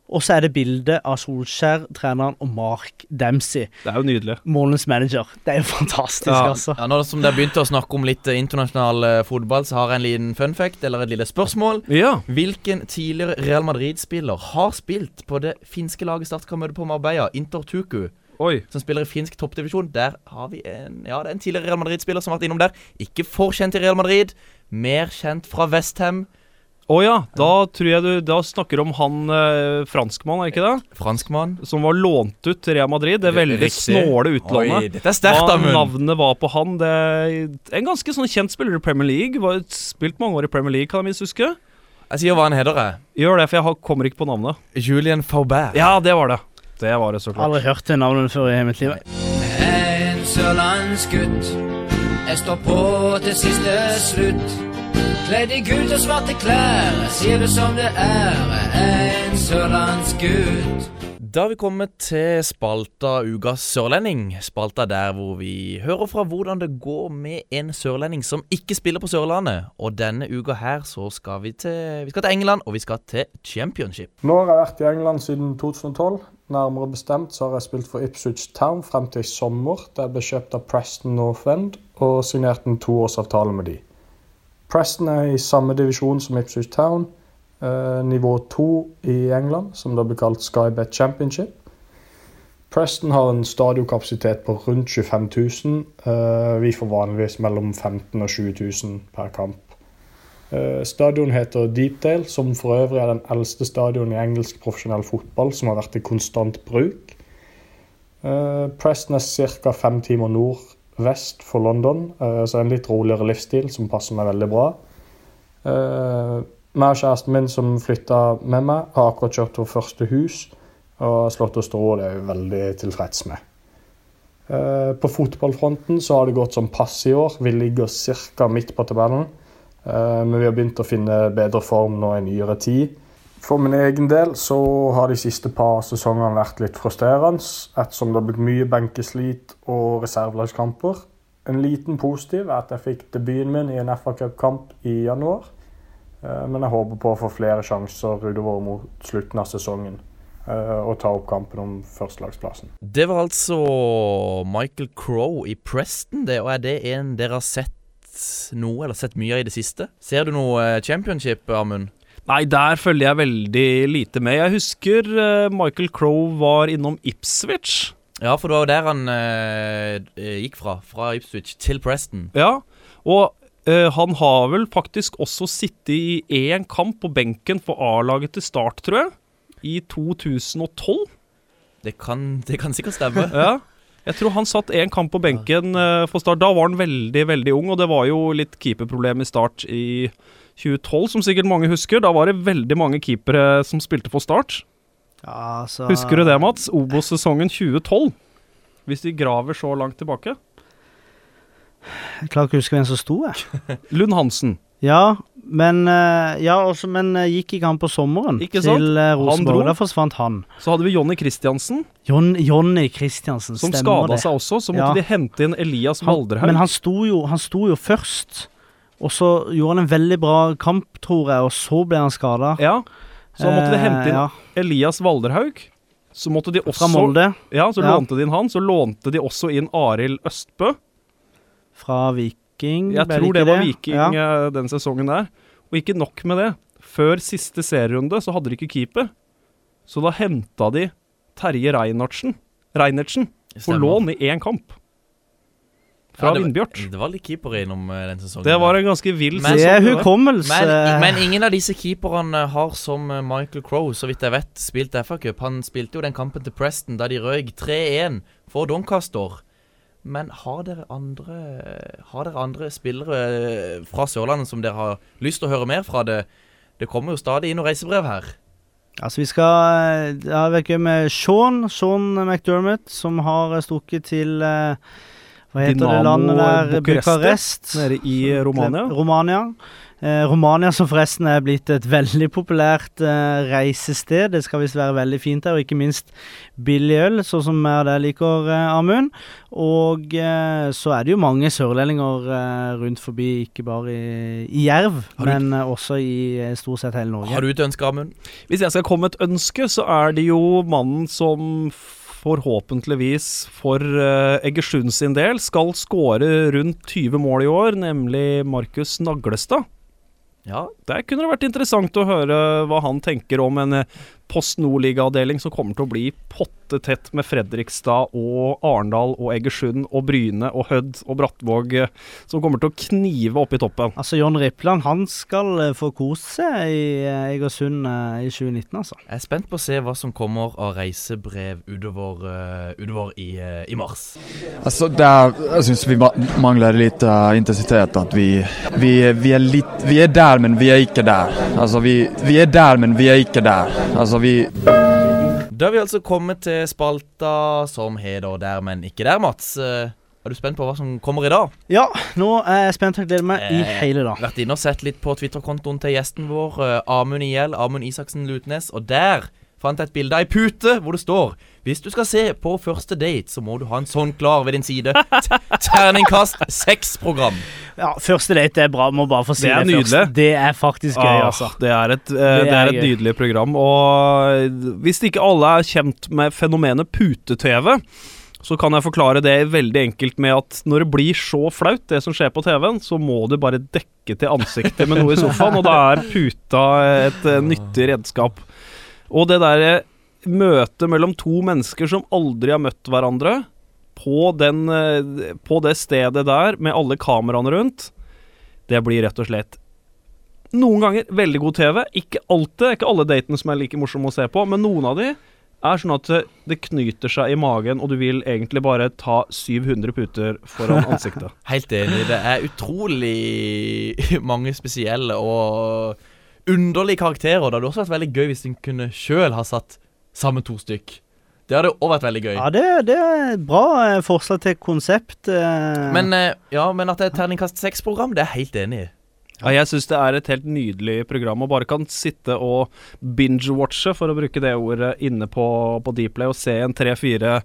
og så er det bilde av Solskjær, treneren, og Mark Dempsey, Det er jo nydelig. Målens manager. Det er jo fantastisk, Ja. altså. Ja, Nå som dere begynte å snakke om litt eh, internasjonal eh, fotball, så har jeg en liten fun fact, eller et lite spørsmål. Ja. Hvilken tidligere Real Madrid-spiller har spilt på det finske laget Start kan møte på Marbella, Inter Tuku, Oi. som spiller i finsk toppdivisjon? Der har vi en Ja, det er en tidligere Real Madrid-spiller som har vært innom der. Ikke for kjent i Real Madrid, mer kjent fra Westham. Å ja, da tror jeg du Da snakker om han eh, franskmann, er ikke det? Franskmann. Som var lånt ut til Real Madrid. Det veldig Riktig. snåle Oi, utlånet. dette er sterkt, Hva Amund. navnet var på han det En ganske sånn kjent spiller i Premier League. Var spilt mange år i Premier League, kan jeg minst huske. Jeg sier hva han heter, jeg. Gjør det, for jeg har, kommer ikke på navnet. Julian Faubert. Ja, det var det. Det var det, så klart. Aldri hørt det navnet før i mitt liv. Jeg er En sørlandsgutt. Jeg står på til siste slutt. Kledd i gult og svarte klær, sier du som det er, en sørlandsgutt. Da har vi kommet til spalta Ugas sørlending. Spalta der hvor vi hører fra hvordan det går med en sørlending som ikke spiller på Sørlandet. Og denne uka her så skal vi til Vi skal til England, og vi skal til championship. Nå har jeg vært i England siden 2012. Nærmere bestemt så har jeg spilt for Ipswich Town frem til i sommer, da jeg ble kjøpt av Preston Northend og signerte en toårsavtale med de. Preston er i samme divisjon som Ipswich Town, eh, nivå 2 i England, som da blir kalt Skybet Championship. Preston har en stadionkapasitet på rundt 25 000. Eh, vi får vanligvis mellom 15 000 og 20 000 per kamp. Eh, Stadion heter Deepdale, som for øvrig er den eldste stadion i engelsk profesjonell fotball som har vært i konstant bruk. Preston er ca. fem timer nordvest for London, eh, så en litt roligere livsstil som passer meg veldig bra. Eh, meg og kjæresten min som flytta med meg, har akkurat kjøpt vårt første hus og slått oss til ro. Det er jeg veldig tilfreds med. Eh, På fotballfronten så har det gått som pass i år. Vi ligger ca. midt på tabellen. Men vi har begynt å finne bedre form nå i nyere tid. For min egen del så har de siste par sesongene vært litt frustrerende, ettersom det har blitt mye benkeslit og reservelagskamper. En liten positiv er at jeg fikk debuten min i en FA Cup-kamp i januar. Eh, Men jeg håper på å få flere sjanser utover mot slutten av sesongen eh, og ta opp kampen om førstelagsplassen. Det var altså Michael Crowe i Preston, det. Og er det en dere har sett noe, eller sett mye av i det siste? Ser du noe eh, championship, Amund? Nei, der følger jeg veldig lite med. Jeg husker eh, Michael Crowe var innom Ipswich. Ja, for det var jo der han eh, gikk fra. Fra Ipswich til Preston. Ja, og eh, han har vel faktisk også sittet i én kamp på benken for A-laget til Start, tror jeg. I 2012. Det kan, det kan sikkert stemme. [laughs] Ja. Jeg tror han satt én kamp på benken eh, for Start. Da var han veldig, veldig ung, og det var jo litt keeperproblem i Start i 2012, som sikkert mange husker. Da var det veldig mange keepere som spilte for Start. Ja, så Husker du det, Mats? Obos-sesongen 2012. Hvis vi graver så langt tilbake. Jeg klarer ikke å huske hvem som sto, jeg. [laughs] Lund Hansen. Ja, men, eh, ja, også, men eh, gikk ikke han på sommeren Ikke sant? til eh, Rosenborg? Da forsvant han. Så hadde vi Jonny Christiansen, Jon, Jonny Christiansen, som stemmer skada det. seg også. Så måtte Ja. de hente inn Elias Valderhaug. men han sto, jo, han sto jo først, og så gjorde han en veldig bra kamp, tror jeg, og så ble han skada. Ja, så da måtte de hente inn ja, Elias Valderhaug. Så måtte de også fra Molde, Ja, så Ja. lånte de inn han. Så lånte de også inn Arild Østbø. fra Viking. Jeg ble tror det ikke var Viking Ja. eh, den sesongen der. Og ikke nok med det. Før siste serierunde så hadde de ikke keeper. Så da henta de Terje Reinertsen, Reinertsen for lån i én kamp. Fra Ja, det var- Det var litt keepere innom eh, den sesongen. Det var en ganske vill Men- der. hukommelse. Men, men ingen av disse keeperne har som eh, Michael Crowe, så vidt jeg vet, spilt FA-cup. Han spilte jo den kampen til Preston da de røyk 3-1 for Doncaster. Men har dere andre Har dere andre spillere eh, fra Sørlandet som dere har lyst til å høre mer fra? Det, det kommer jo stadig inn noen reisebrev her. Altså, vi skal Det har vært gøy med Sean, Sean McDermott, som har stukket til eh, Hva heter det landet der? Bucuresti. Nede i Romania. Romania. Eh, Romania som forresten er blitt et veldig populært eh, reisested. Det skal visst være veldig fint der, og ikke minst billig øl, sånn som jeg deg liker, eh, Amund. Og eh, så er det jo mange sørlendinger eh, rundt forbi, ikke bare i, i Jerv, men eh, også i stort sett hele Norge. Har du et ønske, Amund? Hvis jeg skal komme med et ønske, så er det jo mannen som forhåpentligvis for uh, Egersund sin del skal skåre rundt 20 mål i år, nemlig Markus Naglestad. Ja. Der kunne det vært interessant å høre hva han tenker om en eh, Post Nordliga-avdeling som kommer til å bli pottetett med Fredrikstad og Arendal og Egersund og Bryne og Hødd og Brattvåg, eh, som kommer til å knive opp i toppen. Altså, John Rippland, han skal eh, få kose seg i Egersund i 2019, altså. Jeg er spent på å se hva som kommer av reisebrev utover, eh, utover i, i mars. Altså, der, jeg syns vi mangler litt uh, intensitet. At vi, vi, vi, er litt, vi er der, men vi er ikke der. Altså, vi, vi er der, men vi er ikke der. Altså, vi Da har vi altså kommet til spalta som heter Der, men ikke der, Mats. Eh, Er du spent på hva som kommer i dag? Ja, nå er jeg spent Jeg gleder meg i Eh, hele dag. Vært inne og sett litt på Twitter-kontoen til gjesten vår, eh, Amund IL, Amund Isaksen Lutnes, og der fant jeg et bilde av ei pute hvor det står Hvis du skal se på første date, så må du ha en sånn klar ved din side. Terningkast seks-program. Ja, Første date er bra, må bare få si Det det, først. Det er faktisk gøy, Ah, altså. Det er et, eh, det er et nydelig program. Og hvis ikke alle er kjent med fenomenet pute-TV, så kan jeg forklare det veldig enkelt med at når det blir så flaut, det som skjer på TV-en, så må du bare dekke til ansiktet med noe i sofaen, og da er puta et eh, nyttig redskap. Og det derre møtet mellom to mennesker som aldri har møtt hverandre, på, den, eh, på det stedet der, med alle kameraene rundt, det blir rett og slett noen ganger veldig god TV. Ikke alltid, ikke alle datene som er like morsomme å se på, men noen av de er sånn at det- det knyter seg i magen, og du vil egentlig bare ta 700 puter foran [laughs] ansiktet. Helt enig. Det er utrolig [laughs] mange spesielle og underlige karakterer. Det hadde også vært veldig gøy hvis en kunne sjøl ha satt sammen to stykk. Det hadde òg vært veldig gøy. Ja, det, det er et bra eh, forslag til konsept. eh. Men, eh, ja, men at det er et terningkast seks-program, det er jeg helt enig i. Ja, jeg syns det er et helt nydelig program, og bare kan sitte og binge-watche, for å bruke det ordet, inne på, på Dplay og se en tre-fire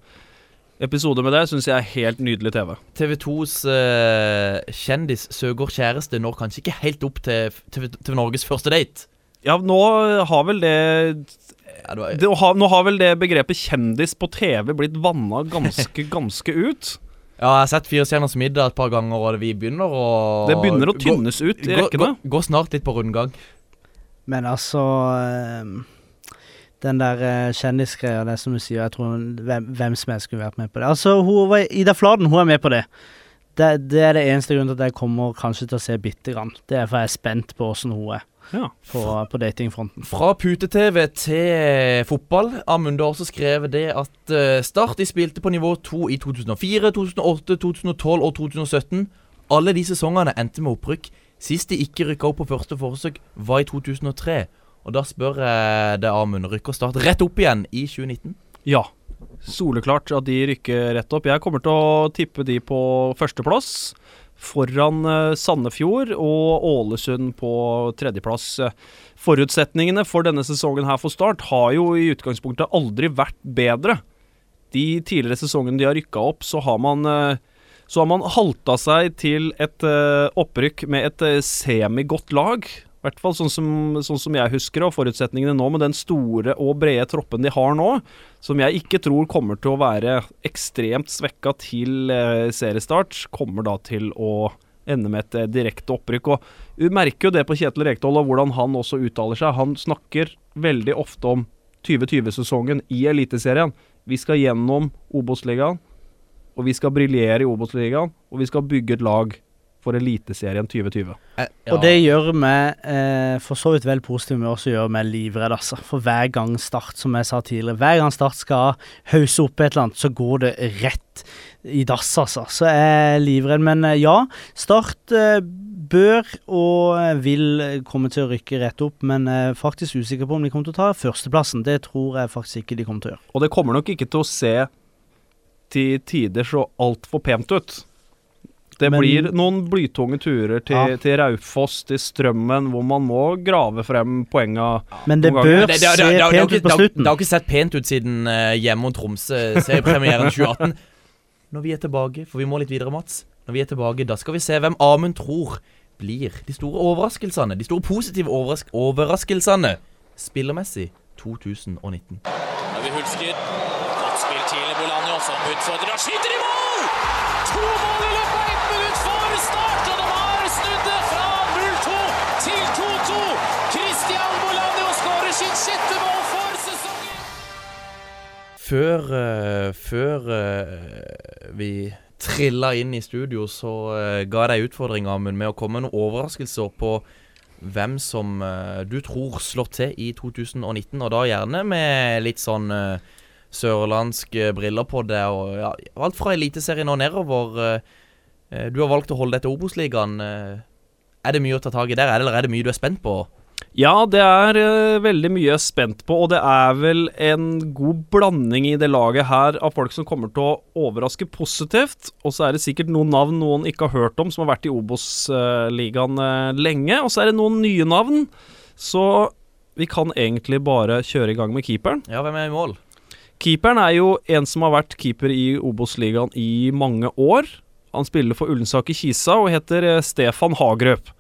episode med det, syns jeg er helt nydelig TV. TV 2s uh, kjendis søker kjæreste når kanskje ikke helt opp til, til, til Norges første date. Ja, nå har vel det, Ja, det var, det ha, Nå har vel det begrepet kjendis på TV blitt vanna ganske, [laughs] ganske ut. ja, jeg har sett Fire stjerners middag et par ganger, og vi begynner å Det begynner å gå- tynnes ut i gå- rekkene. Gå, gå snart litt på rundgang. Men altså eh, Den der uh, kjendisgreia, det som du sier, jeg tror hvem, hvem som helst skulle vært med på det. Altså, hun var, Ida Fladen, hun er med på det. det. Det er det eneste grunnen til at jeg kommer kanskje til å se bitte grann. Det er for jeg er spent på åssen hun er Ja. på, på datingfronten. Fra pute-TV til fotball. Amund har også skrevet det at eh, Start de spilte på nivå 2 i 2004, 2008, 2012 og 2017. Alle de sesongene endte med opprykk. Sist de ikke rykka opp på første forsøk, var i 2003. Og da spør jeg deg, Amund, rykker Start rett opp igjen i 2019? Ja. Soleklart at de rykker rett opp. Jeg kommer til å tippe de på førsteplass. Foran eh, Sandefjord og Ålesund på tredjeplass. Forutsetningene for denne sesongen her for Start har jo i utgangspunktet aldri vært bedre. De tidligere sesongene de har rykka opp, så har man eh, så har man halta seg til et eh, opprykk med et semigodt lag. I hvert fall sånn som, sånn som jeg husker og forutsetningene nå med den store og brede troppen de har nå, som jeg ikke tror kommer til å være ekstremt svekka til eh, seriestart, kommer da til å ende med et eh, direkte opprykk. Og Du merker jo det på Kjetil Rekdal og hvordan han også uttaler seg. Han snakker veldig ofte om 2020-sesongen i Eliteserien. Vi skal gjennom Obos-ligaen, og vi skal briljere i Obos-ligaen, og vi skal bygge et lag for Eliteserien 2020. Eh, Og det gjør vi eh, for så vidt vel positiv, men også gjør vi livredd, altså. For hver gang Start, som jeg sa tidligere, hver gang Start skal hause opp et eller annet, så går det rett i dass, altså. Så jeg er livredd. Men eh, ja, Start eh, bør og eh, vil komme til å rykke rett opp, men jeg er faktisk usikker på om de kommer til å ta førsteplassen. Det tror jeg faktisk ikke de kommer til å gjøre. Og det kommer nok ikke til å se til tider så altfor pent ut. Det Men- blir noen blytunge turer til, Ja. til Raufoss, til Strømmen, hvor man må grave frem poenga. Men det bør Det, det, se det, det, det, har pent ut på det, har- slutten. det har ikke sett pent ut siden uh, hjemme mot Tromsø, seriepremieren 2018. [laughs] Når vi er tilbake, for vi må litt videre, Mats. Når vi er tilbake, da skal vi se hvem Amund tror blir de store overraskelsene. De store positive overras overraskelsene spillermessig 2019. Vi Hulsker. Godt spill til Bolanjo, som utfordrer og skyter i mål! To mål i løpet sjette mål for sesongen. Før, eh, før eh, vi trilla inn i studio, så eh, ga jeg deg utfordringa, med å komme med noen overraskelser på hvem som du tror slår til i 2019, og da gjerne med litt sånn sørlandske briller på det, og ja, alt fra Eliteserien og nedover. du har valgt å holde deg til Obos-ligaen. er det mye å ta tak i der, eller er det mye du er spent på? Ja, det er uh, veldig mye jeg er spent på, og det er vel en god blanding i det laget her av folk som kommer til å overraske positivt. Og så er det sikkert noen navn noen ikke har hørt om, som har vært i Obos-ligaen uh, lenge. Og så er det noen nye navn. Så vi kan egentlig bare kjøre i gang med keeperen. Ja, hvem er i mål? Keeperen er jo en som har vært keeper i Obos-ligaen i mange år. Han spiller for Ullensaker Kisa og heter eh, Stefan Hagrøp.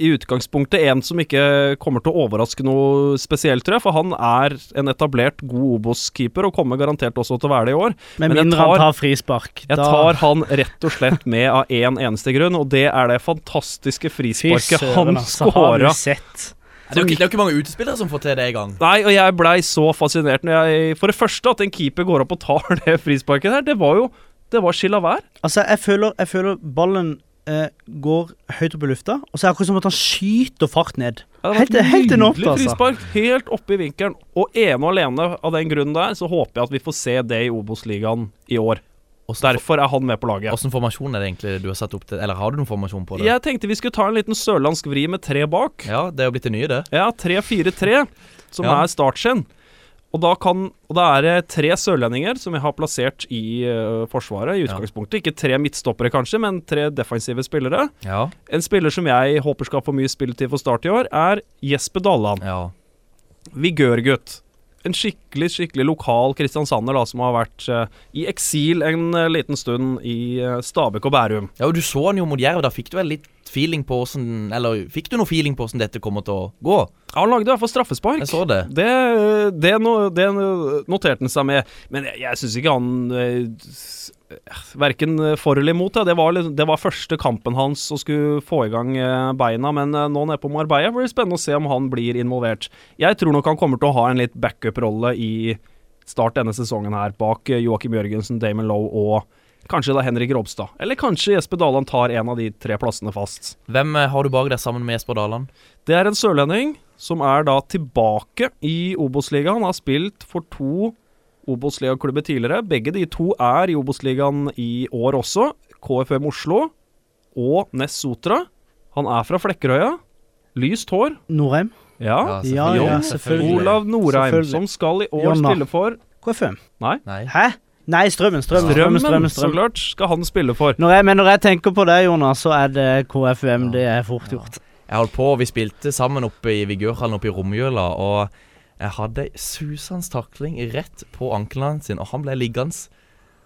I utgangspunktet en som ikke kommer til å overraske noe spesielt, tror jeg, for han er en etablert, god Obos-keeper og kommer garantert også til å være det i år. Men, Men jeg mindre han tar- tar frispark. Jeg Da- tar han rett og slett med av én eneste grunn, og det er det fantastiske frisparket søren, han altså. Sett? Det er jo ikke, det er jo ikke mange utespillere som får til det i gang. Nei, og jeg blei så fascinert når jeg For det første, at en keeper går opp og tar [laughs] det frisparket der, det var jo Det var skill av hver. Altså, jeg føler, jeg føler ballen eh, går høyt opp i lufta, og så er det akkurat som at han skyter fart ned. Ja, Helt, helt enormt, altså. Frispark, helt oppe i vinkelen. Og ene og alene av den grunnen der, så håper jeg at vi får se det i Obos-ligaen i år. Derfor er han med på laget. Åssen formasjon er det egentlig du har satt opp til? Eller har du noen formasjon på det? Jeg tenkte vi skulle ta en liten sørlandsk vri med tre bak. Ja, det er jo blitt det nye, det. Ja, 3-4-3, som Ja. er startskinn. Og da, kan, og da er det tre sørlendinger som jeg har plassert i uh, Forsvaret, i Ja. utgangspunktet. Ikke tre midtstoppere, kanskje, men tre defensive spillere. Ja. En spiller som jeg håper skal få mye spilletid for start i år, er Jesper Dalland. ja. Vigørgutt. En skikkelig skikkelig lokal kristiansander da, som har vært uh, i eksil en uh, liten stund i Stabekk og Bærum. Ja, og Du så han jo mot Jerv. Da fikk du vel litt feeling på åssen Eller fikk du noe feeling på åssen dette kommer til å gå? Ja, Han lagde i hvert fall straffespark. Jeg så det. Det, det, no, det noterte han seg med. Men jeg, jeg syns ikke han eh, Verken for eller imot. Ja. Det, var, liksom- det var første kampen hans å skulle få i gang eh, beina, men eh, nå nede på Marbella blir det spennende å se om han blir involvert. Jeg tror nok han kommer til å ha en litt backup-rolle i start denne sesongen her, bak Joakim Jørgensen, Damon Lowe og kanskje da Henrik Ropstad. Eller kanskje Jesper Daland tar en av de tre plassene fast. Hvem eh, har du bak deg sammen med Jesper Daland? Det er en sørlending som er da tilbake i Obos-ligaen. Han har spilt for to Obos-ligaklubber tidligere. Begge de to er i Obos-ligaen i år også. KFM Oslo og Ness Sotra. Han er fra Flekkerøya. Lyst hår. Norheim? Ja. Ja, ja, selvfølgelig. Olav Norheim, Selvfølgelig. som skal i år Jonna. spille for KFM. Nei. Nei. Hæ? Nei, Strømmen. Strømmen, Strømmen, strømmen, så strømmen. klart, skal han spille for. Når jeg, men når jeg tenker på det, Jonas, så er det KFUM. Det er fort gjort. Jeg holdt på, Vi spilte sammen oppe i Vigørhallen oppe i Romjøla, og jeg hadde susende takling rett på ankelen hans, og han ble liggende.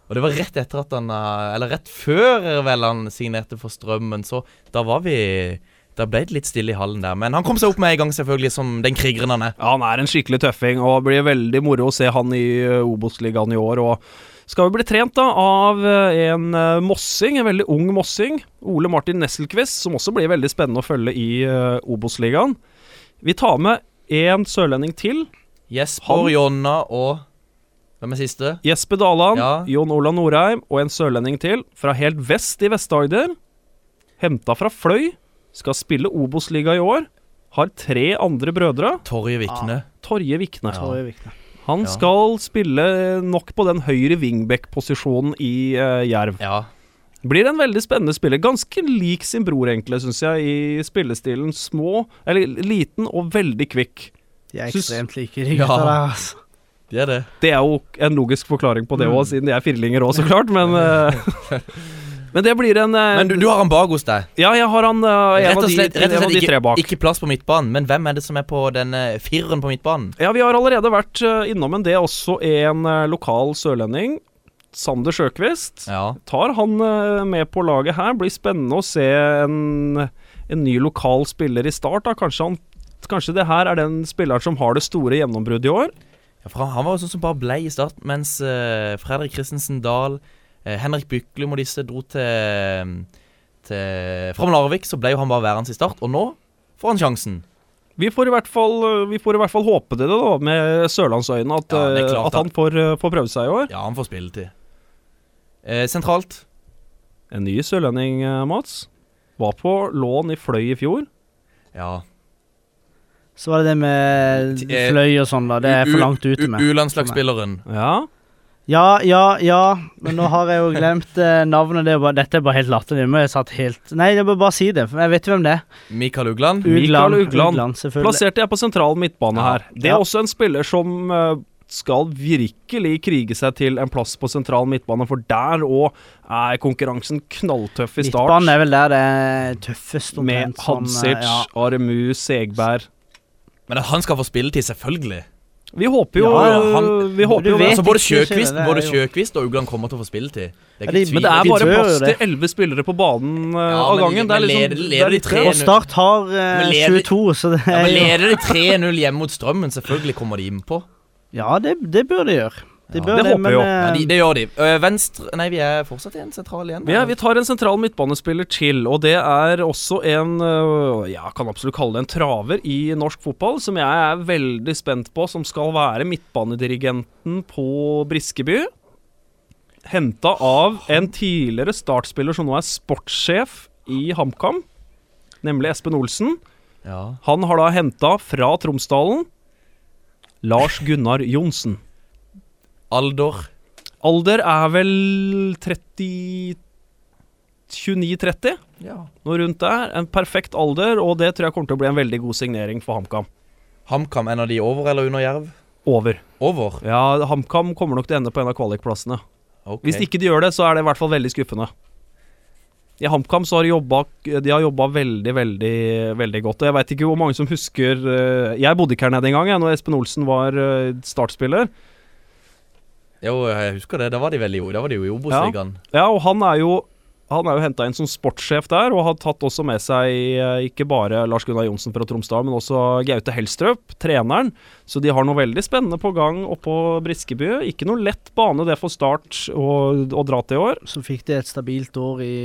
Og det var rett etter at han eh, Eller rett før vel han signerte for Strømmen, så da var vi Da ble det litt stille i hallen der. Men han kom seg opp med en gang, selvfølgelig, som den krigeren han er. Ja, han er en skikkelig tøffing, og det blir veldig moro å se han i uh, Obos-ligaen i år. Og skal jo bli trent da av uh, en uh, mossing, en veldig ung mossing. Ole Martin Nesselquist, som også blir veldig spennende å følge i uh, Obos-ligaen. Vi tar med en sørlending til. Jesper, Jonna og Hvem er siste? Jesper Daland, Ja. Jon Ola Norheim og en sørlending til fra helt vest i Vest-Agder. Henta fra Fløy. Skal spille Obos-liga i år. Har tre andre brødre. Torje Vikne. Torje Vikne. Ja. Torje viktig. Han Ja. skal spille nok på den høyre wingback-posisjonen i uh, Jerv. Ja. Blir en veldig spennende spiller. Ganske lik sin bror, egentlig, syns jeg, i spillestilen. Små, eller liten og veldig kvikk. De er Syns- ekstremt like, de Ja. der, altså. Det er det. Det er jo en logisk forklaring på det òg, siden de er firlinger òg, så klart, men eh, [laughs] [laughs] Men det blir en eh, Men du, du har han bak hos deg. Ja, jeg har han eh, en Rett og slett, rett og slett ikke, ikke plass på midtbanen. Men hvem er det som er på den eh, fireren på midtbanen? Ja, vi har allerede vært eh, innom en det, også en eh, lokal sørlending. Sander Sjøkvist. Ja. tar han eh, med på laget her. Blir spennende å se en, en ny lokal spiller i start. Da. Kanskje, han, kanskje det her er den spilleren som har det store gjennombruddet i år. Ja, for han, var jo sånn som bare ble i start, mens uh, Fredrik Christensen Dahl, eh, Henrik Byklum og disse dro til, til Fra Larvik, så ble jo han bare værende i start. Og nå får han sjansen. Vi får i hvert fall, eh, vi får i hvert fall håpe det, da, med sørlandsøyne, at, Ja, eh, klart at han får, eh, får prøve seg i år. Ja, han får spilletid. Eh, sentralt. En ny sørlending, eh, Mats. Var på lån i Fløy i fjor. Ja. Så var det det med eh, fløy og sånn, da. Det er for langt ute med. U-landslagsspilleren. Ja. Ja, ja, ja. Men nå har jeg jo glemt eh, navnet. Det er bare, dette er bare helt latterlig. Har jeg satt helt Nei, jeg må bare si det. For jeg vet hvem det er. Mikael Ugland. Mikael Ugland. selvfølgelig. Plasserte jeg på sentral midtbane her. Det er Ja. også en spiller som eh, skal virkelig krige seg til en plass på sentral midtbane, for der òg er konkurransen knalltøff i start. Midtbanen er vel der det er tøffest. med omtrent, Hadzic, eh, ja. Aremu, Segberg. Men at han skal få spilletid, selvfølgelig. Vi håper jo Ja, ja, han- Vi håper jo vet Altså Både Sjøkvist, både Sjøkvist og Ugland kommer til å få spilletid. Det er ikke tvil. Men det er bare plass til elleve spillere på banen eh, Ja, av gangen. Det er liksom leder- leder er de. Og Start har uh, 22, så det ja, er men Leder de 3-0 hjemme mot Strømmen, selvfølgelig kommer de innpå. Ja, det, det bør de gjøre. De Ja, bør det det, håper vi jo. Ja, eh, de, det gjør de. Venstre Nei, vi er fortsatt i en sentral igjen. Vi, er, vi tar en sentral midtbanespiller til, og det er også en Jeg kan absolutt kalle det en traver i norsk fotball, som jeg er veldig spent på, som skal være midtbanedirigenten på Briskeby. Henta av en tidligere startspiller som nå er sportssjef i HamKam, nemlig Espen Olsen. Ja. Han har da henta fra Tromsdalen Lars Gunnar Johnsen. Alder. Alder er vel 30 29-30? Ja. Noe rundt der. En perfekt alder, og det tror jeg kommer til å bli en veldig god signering for HamKam. HamKam, en av de over eller under Jerv? Over. Over. Ja, HamKam kommer nok til å ende på en av kvalikplassene. Okay. Hvis ikke de gjør det, så er det i hvert fall veldig skuffende. I HamKam så har de jobba De har jobba veldig, veldig veldig godt. Og jeg veit ikke hvor mange som husker eh, Jeg bodde ikke her nede engang, når Espen Olsen var eh, startspiller. Jo, jeg husker det. Da var de veldig gode. da var de jo i Obos-ligaen. Ja, og han er jo han er jo henta inn som sportssjef der, og har tatt også med seg eh, ikke bare Lars Gunnar Johnsen fra Tromsdal, men også Gaute Helstrøp, treneren. Så de har noe veldig spennende på gang oppå Briskeby. Ikke noe lett bane det for Start å, dra til i år. Så fikk de et stabilt år i,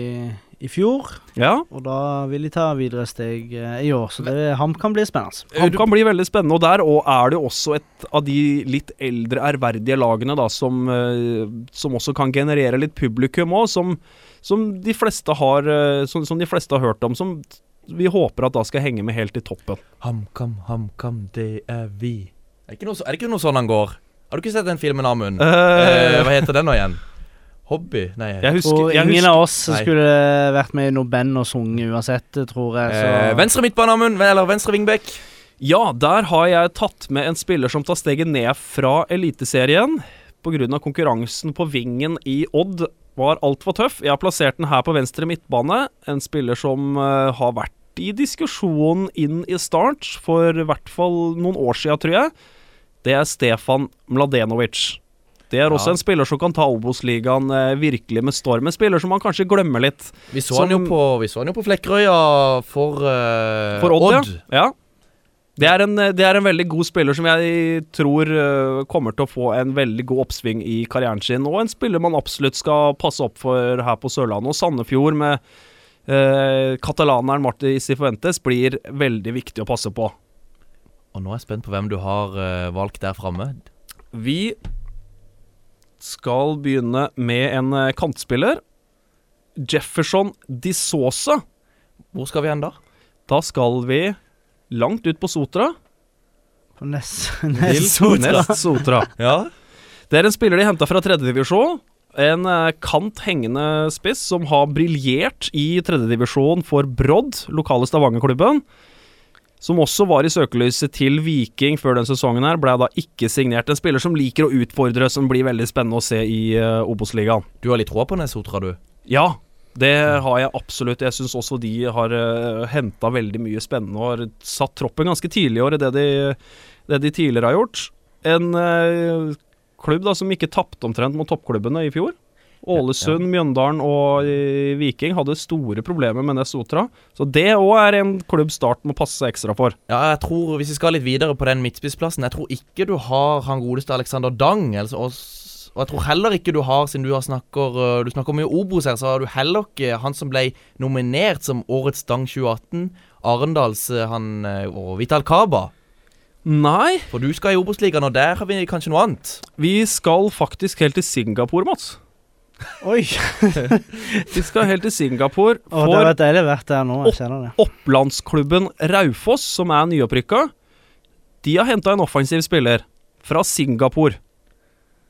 i fjor, Ja, og da vil de ta videre steg eh, i år. Så det, HamKam bli spennende. Han kan bli veldig spennende, og der og er det også et av de litt eldre, ærverdige lagene da, som, eh, som også kan generere litt publikum òg, som, som, de fleste har, eh, som, som de fleste har hørt om. Som vi håper at da skal henge med helt i toppen. HamKam, HamKam, det er vi. Er det, ikke noe, er det ikke noe sånn han går? Har du ikke sett den filmen, Amund? Uh, hva heter den nå igjen? Hobby? Nei. jeg husker, jeg ingen husker av oss Nei. skulle vært med i noe band og sunget uansett, tror jeg. Så. eh, venstre midtbane, Amund. Eller venstre vingbekk. Ja, der har jeg tatt med en spiller som tar steget ned fra Eliteserien. Pga. konkurransen på vingen i Odd var altfor tøff. Jeg har plassert den her på venstre midtbane. En spiller som uh, har vært i diskusjonen inn i start for i hvert fall noen år siden, tror jeg. Det er Stefan Mladenovic. Det er også Ja. en spiller som kan ta Obos-ligaen eh, virkelig med storm. En spiller som man kanskje glemmer litt. Vi så, Som- han jo på, vi så han jo på Flekkerøya for, eh, For Odd, Odd. ja. Det er, en, det er en veldig god spiller som jeg tror eh, kommer til å få en veldig god oppsving i karrieren sin. Og en spiller man absolutt skal passe opp for her på Sørlandet. Og Sandefjord med eh, katalaneren Marti Sifuentes blir veldig viktig å passe på. Og nå er jeg spent på hvem du har eh, valgt der framme. Vi skal begynne med en eh, kantspiller. Jefferson Disosa. Hvor skal vi hen da? Da skal vi langt ut på Sotra. På Ness, Til Ness Sotra. Nest Sotra. [laughs] Ja. Det er en spiller de henta fra tredjedivisjon. En eh, kant hengende spiss som har briljert i tredjedivisjon for Brodd, lokale Stavanger-klubben. Som også var i søkelyset til Viking før den sesongen her, ble da ikke signert. En spiller som liker å utfordre, som blir veldig spennende å se i uh, Obos-ligaen. Du har litt råd på Nesotra, du? Ja, det har jeg absolutt. Jeg syns også de har uh, henta veldig mye spennende og har satt troppen ganske tidlig i år i det de, det de tidligere har gjort. En uh, klubb da som ikke tapte omtrent mot toppklubbene i fjor. Ålesund, Mjøndalen og eh, Viking hadde store problemer med Nesotra. Så det òg er en klubb Start må passe seg ekstra for. Ja, jeg tror, hvis vi skal litt videre på den midtspissplassen Jeg tror ikke du har han godeste Alexander Dang. Altså, og, jeg tror heller ikke du har, siden du har snakker øh, Du snakker mye Obos her, så har du heller ikke han som ble nominert som Årets Dang 2018. Arendals øh, han og Vital Kaba. Nei, For du skal i Obos-ligaen, og der har vi kanskje noe annet. vi skal faktisk helt til Singapore, Mats. Oi! [laughs] Vi skal helt til Singapore Å, det har vært der nå. Jeg kjenner det. Opplandsklubben Raufoss, som er nyopprykka, de har henta en offensiv spiller fra Singapore.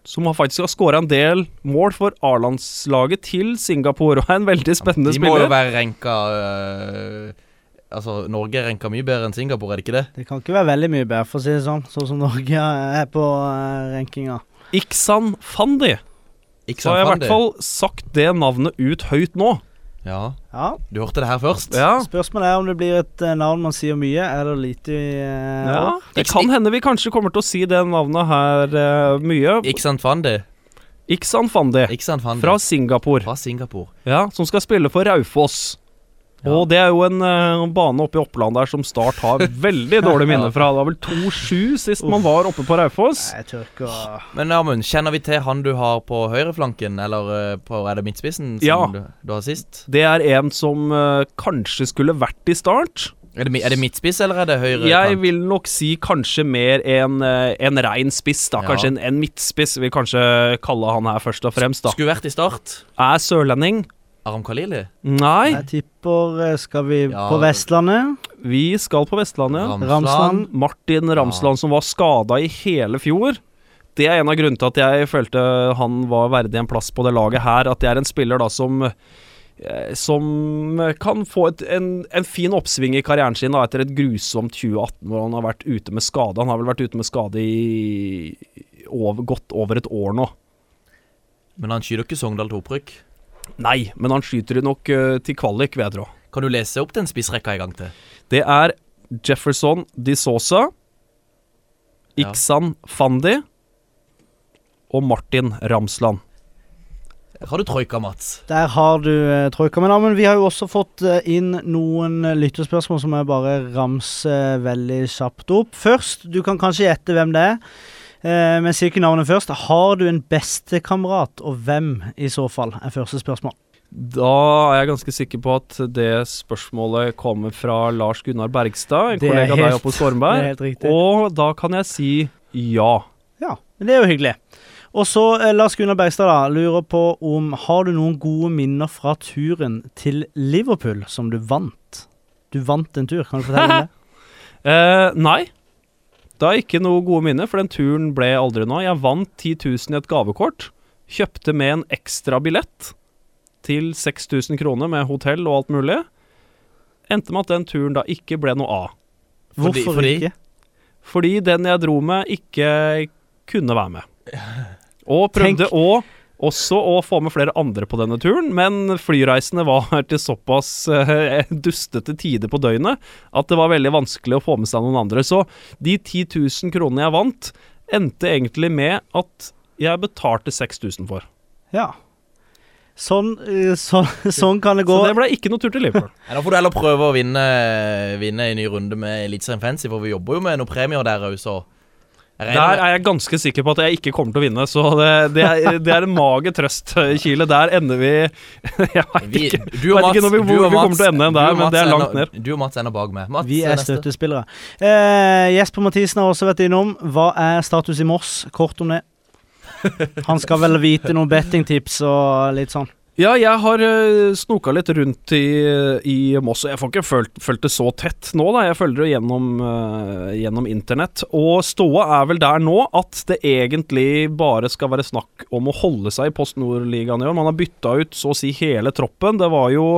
Som har faktisk har skåra en del mål for A-landslaget til Singapore, og er en veldig spennende spiller De må jo være renka øh, Altså, Norge er renka mye bedre enn Singapore, er det ikke det? Det kan ikke være veldig mye bedre, for å si det sånn. Sånn som Norge er på øh, rankinga. Iksan Fandi. Iksan Så har jeg i hvert fall sagt det navnet ut høyt nå. Ja, Ja. du hørte det her først. Ja, Spørsmålet er om det blir et eh, navn man sier mye, eller lite uh, ja. Det kan hende vi kanskje kommer til å si det navnet her uh, mye. Iksan Fandi? Iksan Fandi. Fandi? Fra Singapore. Fra Singapore. Ja, Som skal spille for Raufoss. Ja. Og det er jo en uh, bane oppe i Oppland der som Start har veldig [laughs] dårlig minne fra. Det var vel 2-7 sist man var oppe på Raufoss. Å Men Amund, kjenner vi til han du har på høyreflanken, eller øh, på, er det midtspissen som Ja. du, du har sist? Det er en som uh, kanskje skulle vært i Start. Er det, er det midtspiss, eller er det høyre Jeg kant? vil nok si kanskje mer en, eh, en rein spiss, da. Ja. Kanskje en, en midtspiss, vil kanskje kalle han her først og fremst, da. Skulle vært i start. Er sørlending? Aram Khalili? Nei, Jeg tipper eh, Skal vi Ja. på Vestlandet? vi skal på Vestlandet. Ramsland. Martin Ramsland, som var skada i hele fjor. Det er en av grunnene til at jeg følte han var verdig en plass på det laget her. At det er en spiller da som eh, som kan få et, en, en fin oppsving i karrieren sin da, etter et grusomt 2018 hvor han har vært ute med skade. Han har vel vært ute med skade i over, godt over et år nå. Men han skyter ikke Sogndal til opprykk. Nei, men han skyter det nok eh, til kvalik, vil jeg tro. Kan du lese opp den spissrekka en gang til? Det er Jefferson Di Sosa, Ja. Iksan Fandi og Martin Ramsland. Har du troika, Mats? Der har du uh, troika. Men, ja, men vi har jo også fått eh, inn noen eh, lytterspørsmål som jeg bare ramser veldig kjapt opp. Først, du kan kanskje gjette hvem det er, eh, men sier ikke navnet først. Har du en bestekamerat, og hvem i så fall, er første spørsmål. Da er jeg ganske sikker på at det spørsmålet kommer fra Lars Gunnar Bergstad, en kollega av deg oppe Det Stormberg. er helt. Og da kan jeg si ja. Ja, det er jo hyggelig. Og så eh, Lars Gunnar Bergstad da, lurer på om Har du noen gode minner fra turen til Liverpool som du vant? Du vant en tur, kan du fortelle om det? [laughs] Eh, nei. Det er ikke noe gode minner, for den turen ble aldri noe. Jeg vant 10 000 i et gavekort. Kjøpte med en ekstra billett til 6000 kroner med hotell og alt mulig. Endte med at den turen da ikke ble noe av. Fordi- Hvorfor fordi- ikke? Fordi den jeg dro med, ikke kunne være med. [laughs] Og prøvde Tenk. å også å få med flere andre på denne turen, men flyreisene var [laughs] til såpass eh, dustete tider på døgnet at det var veldig vanskelig å få med seg noen andre. Så de 10 000 kronene jeg vant, endte egentlig med at jeg betalte 6000 for. Ja. Sånn, eh, så, [laughs] sånn kan det gå. Så det ble ikke noe tur til Liverpool. [laughs] Da får du heller prøve å vinne, vinne en ny runde med Eliteserien Fancy, for vi jobber jo med noen premier der òg, så Der er jeg ganske sikker på at jeg ikke kommer til å vinne, så det, det, er, det er en mager trøst, Kile. Der ender vi [laughs] Jeg veit ikke. du og vet ikke når vi- hvor vi kommer til å ende der, men det er langt ned. Du og Mats ender bak meg. Mats, Vi er støttespillere. Eh, Jesper Mathisen har også vært innom. Hva er status i Moss? Kort om det. Han skal vel vite noen bettingtips og litt sånn. Ja, jeg har uh, snoka litt rundt i, i Moss, og jeg får ikke følt, følt det så tett nå, da. Jeg følger det gjennom, uh, gjennom internett. Og ståa er vel der nå at det egentlig bare skal være snakk om å holde seg i Post Nord-ligaen i år. Man har bytta ut så å si hele troppen. Det var jo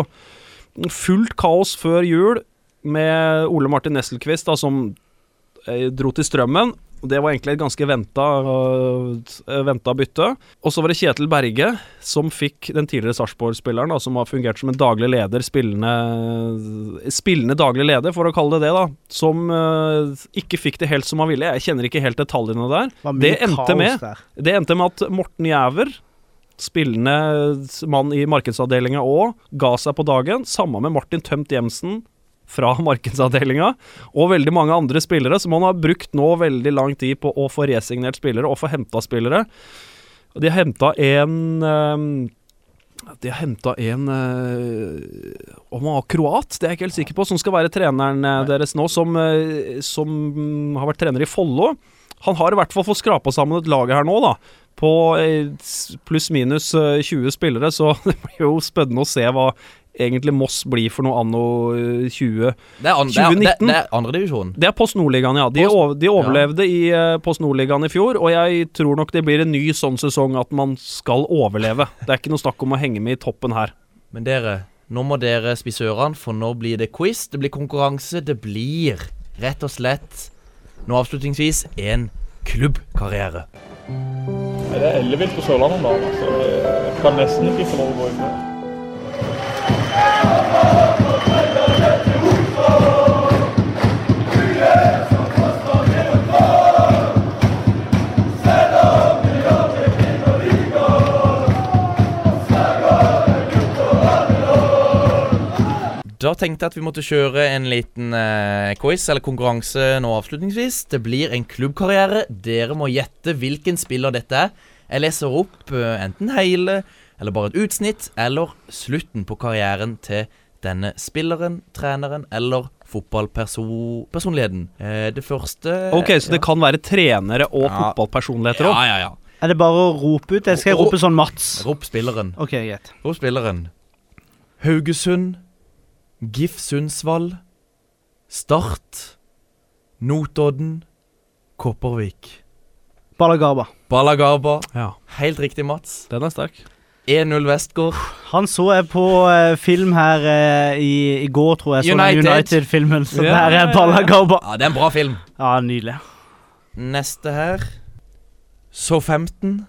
fullt kaos før jul med Ole Martin Nesselquist, da, som eh, dro til Strømmen. Det var egentlig et ganske venta, venta bytte. Og så var det Kjetil Berge som fikk den tidligere Sarpsborg-spilleren, som har fungert som en daglig leder, spillende, spillende daglig leder, for å kalle det det, da, som uh, ikke fikk det helt som han ville. Jeg kjenner ikke helt detaljene der. Det endte med der. Det endte med at Morten Jæver, spillende mann i markedsavdelinga òg, ga seg på dagen, sammen med Martin Tømt Jemsen fra [laughs] markedsavdelinga, og veldig mange andre spillere, som han har brukt nå veldig lang tid på å få resignert spillere og få henta spillere. De har henta en ehm, De har henta en eh, Om han var kroat, det er jeg ikke helt sikker på, som skal være treneren eh, deres nå, som, eh, som har vært trener i Follo. Han har i hvert fall fått skrapa sammen et lag her nå, da. På pluss-minus eh, 20 spillere, så [laughs] det blir jo spennende å se hva egentlig Moss blir for noe anno eh, 20... Det er, an, det er, det, 2019. det er andredivisjon. Det er Post Nordligaen, ja. De, Post- over, de overlevde i eh, Post Nordligaen i fjor, og jeg tror nok det blir en ny sånn sesong at man skal overleve. Det er ikke noe snakk om å henge med i toppen her. Men dere, nå må dere spise ørene, for nå blir det quiz, det blir konkurranse, det blir rett og slett nå avslutningsvis en klubbkarriere. Det er ellevilt på Sørlandet om dagen. Altså. Jeg kan nesten ikke få lov å gå fred. Da tenkte jeg at vi måtte kjøre en liten eh, quiz, eller konkurranse nå avslutningsvis. Det blir en klubbkarriere. Dere må gjette hvilken spiller dette er. Jeg leser opp eh, enten hele, eller bare et utsnitt, eller slutten på karrieren til denne spilleren, treneren eller fotballpersonligheten. Eh, det første Ok, Så det kan være trenere og Ja. fotballpersonligheter òg? ja, ja. Er det bare å rope ut, eller skal jeg rope sånn Mats? Rop spilleren. OK, greit. Rop spilleren. Haugesund. GIF Sundsvall. Start. Notodden. Kopervik. Balagarba. Balagarba. Ja. Helt riktig, Mats. Den er sterk. 1-0 Westgård. Han så jeg på uh, film her uh, i, i går, tror jeg. Den United. United-filmen. Så Ja. der er Ballagaba. Ja, det er en bra film. Ja, nydelig. Neste her. Southampton.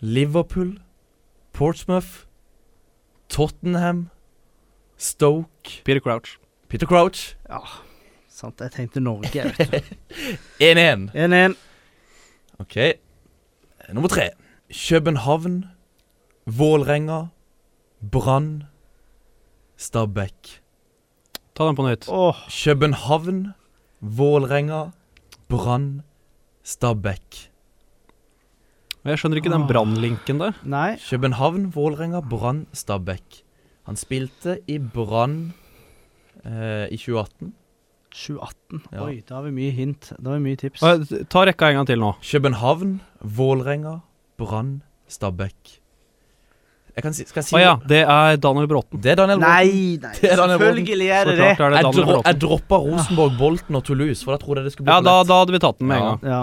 Liverpool. Portsmouth. Tottenham. Stoke. Peter Crouch. Peter Crouch. Ja, Sant, jeg tenkte Norge. vet du. [laughs] 1-1. 1-1. Ok. Nummer tre. København, Vålrenga, Brann, Stabæk. Ta den på nytt. Åh, København, Vålrenga, Brann, Stabæk. Jeg skjønner ikke den Brann-linken der. nei. København, Vålrenga, Brann, Stabæk. Han spilte i Brann eh, i 2018. 2018. Ja. Oi, da har vi mye hint. Da har vi mye tips. Ta rekka en gang til nå. København, Vålrenga, Brann, Stabæk. Jeg kan si, skal jeg si Å ja, det er Daniel Bråten. Det er Daniel Bråten. Nei, nei, er Daniel selvfølgelig er det det. er det Jeg, Daniel dro Bråten. jeg droppa Rosenborg, Bolten og Toulouse, for da trodde jeg det skulle bli Ja, da, da hadde vi tatt den med en gang. Ja,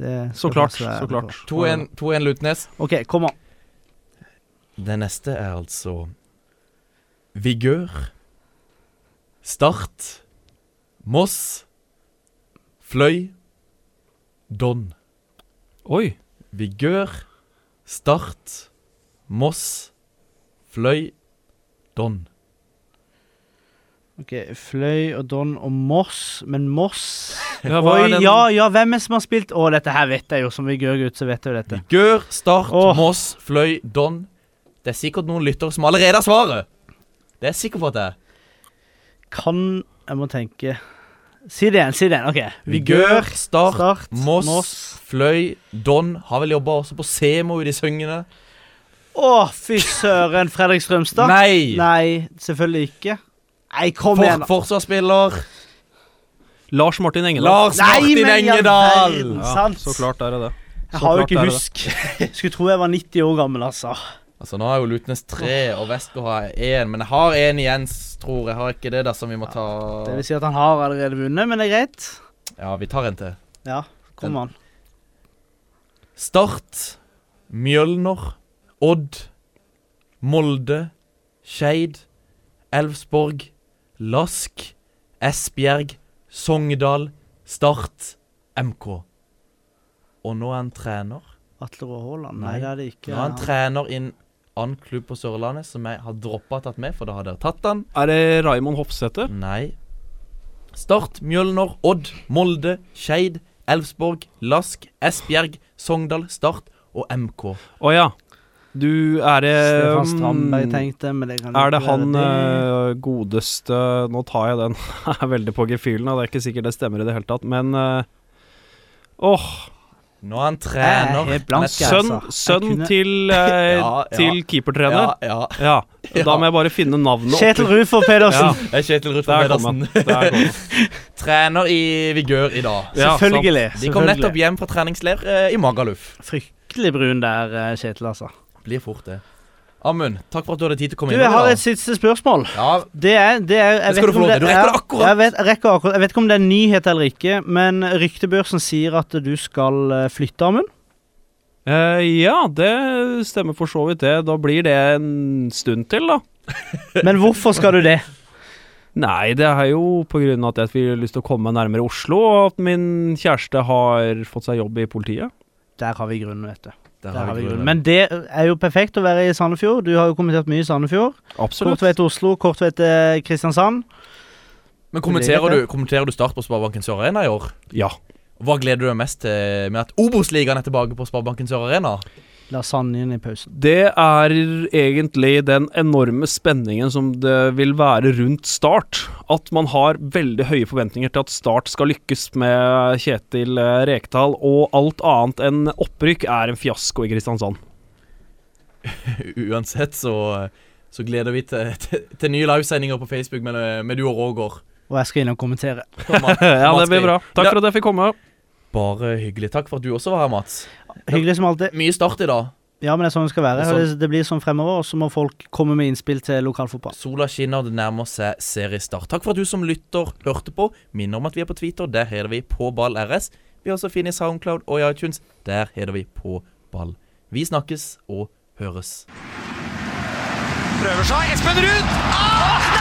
det Så klart. Så klart. 2-1 2-1 Lutnes. OK, kom an. Det neste er altså Vigør, Start, Moss, Fløy, Don. Oi. Vigør, Start, Moss, Fløy, Don. Ok, Fløy og Don og Moss, men Moss [laughs] Ja, Oi, den? ja, ja, hvem er det som har spilt Å, dette her vet jeg jo, som Vigør-gutt, så vet jeg jo dette. Vigør, Start, Åh. Moss, Fløy, Don. Det er sikkert noen lyttere som allerede har svaret. Det er jeg sikker på at det er. Kan Jeg må tenke Si det igjen, si det igjen. OK. Vigør, Start, Start, Moss, Moss. Fløy, Don. Har vel jobba også på Semo i de syngende. Å, fy søren. Fredrik Strømstad? Nei! Nei, selvfølgelig ikke. Nei, kom For, igjen, da. forsvarsspiller. Lars Martin Engedal. Lars Nei, Martin men i all Engedal! verden. Sant. så klart er det det. Jeg har jo klart ikke er det husk. [laughs] Skulle tro jeg var 90 år gammel, altså. Altså Nå har jo Lutnes tre, og Vestbø har én. Men jeg har én igjen, tror jeg. Har ikke det, da, som vi må ta Det vil si at han har allerede vunnet, men det er greit. Ja, vi tar en til. Ja, kom an. Start, Mjølner, Odd, Molde, Skeid, Elvsborg, Lask, Esbjerg, Sogndal, Start, MK. Og nå er han trener. Atle Rå Haaland? Nei, det er det ikke. Nå er han trener i en annen klubb på Sørlandet som jeg har droppa tatt med, for da har dere tatt han. Er det Raymond Hofsæter? Nei. Start, Mjølner, Odd, Molde, Skeid, Elvsborg, Lask, Esbjerg, Sogndal, Start og MK. Å ja. Du, er det Stefan Strandberg tenkte, men det kan Er det han det. eh, godeste Nå tar jeg den. [laughs] Jeg er veldig på gefühlen, og det er ikke sikkert det stemmer i det hele tatt, men åh oh. Nå er han trener. Er blank, Men Sønn, altså. sønn kunne- til, eh, [laughs] Ja, ja. til keepertrener. Ja, ja. Ja. [laughs] Da må jeg bare finne navnet Kjetil Rufor Pedersen. Ja. Er Kjetil Der. Pedersen. Trener i Vigør i dag. Ja, Selvfølgelig. De kom nettopp hjem fra treningsleir eh, i Magaluf. Fryktelig brun der, eh, Kjetil, altså. Blir fort det. Amund, takk for at du hadde tid til å komme Du, inn. jeg har et siste spørsmål. Ja, Det er, det er jeg Det skal vet du rekker det akkurat. Jeg vet, jeg rekker akkurat. Jeg vet ikke om det er nyhet eller ikke, men ryktebørsen sier at du skal eh, flytte, Amund. Uh, ja, det stemmer for så vidt det. Da blir det en stund til, da. [laughs] Men hvorfor skal du det? Nei, det er jo på grunn av at jeg vil lyst til å komme nærmere Oslo, og at min kjæreste har fått seg jobb i politiet. Der har vi grunnen, vet du. Der har vi grunnen. Men det er jo perfekt å være i Sandefjord. Du har jo kommentert mye i Sandefjord. Absolutt. Kort vei Oslo, kort vei til Kristiansand. Men kommenterer du, kommenterer du start på Sparebanken Sør Arena i år? Ja. Hva gleder du deg mest til med at Obos-ligaen er tilbake på Sparebanken Sør Arena? Lasagnen i pausen. Det er egentlig den enorme spenningen som det vil være rundt Start. At man har veldig høye forventninger til at Start skal lykkes med Kjetil eh, Rekdal, og alt annet enn opprykk er en fiasko i Kristiansand. [laughs] Uansett så, så gleder vi til, til, til nye livesendinger på Facebook med, med du og Roger. Og jeg skal inn og kommentere. [laughs] Ja, det blir bra. Takk for at jeg fikk komme. Bare hyggelig. Takk for at du også var her, Mats. Hyggelig som alltid. Mye start i dag. Ja, men det er sånn det skal være. Det sånn. Det, blir sånn fremover, og så må folk komme med innspill til lokalfotball. Sola skinner, det nærmer seg seriestart. Takk for at du som lytter hørte på. Minner om at vi er på Twitter. Der heter vi På ball RS. Vi er også finne i Soundcloud og i iTunes. Der heter vi På ball. Vi snakkes og høres. Prøver seg. Espen Ruud! Ah!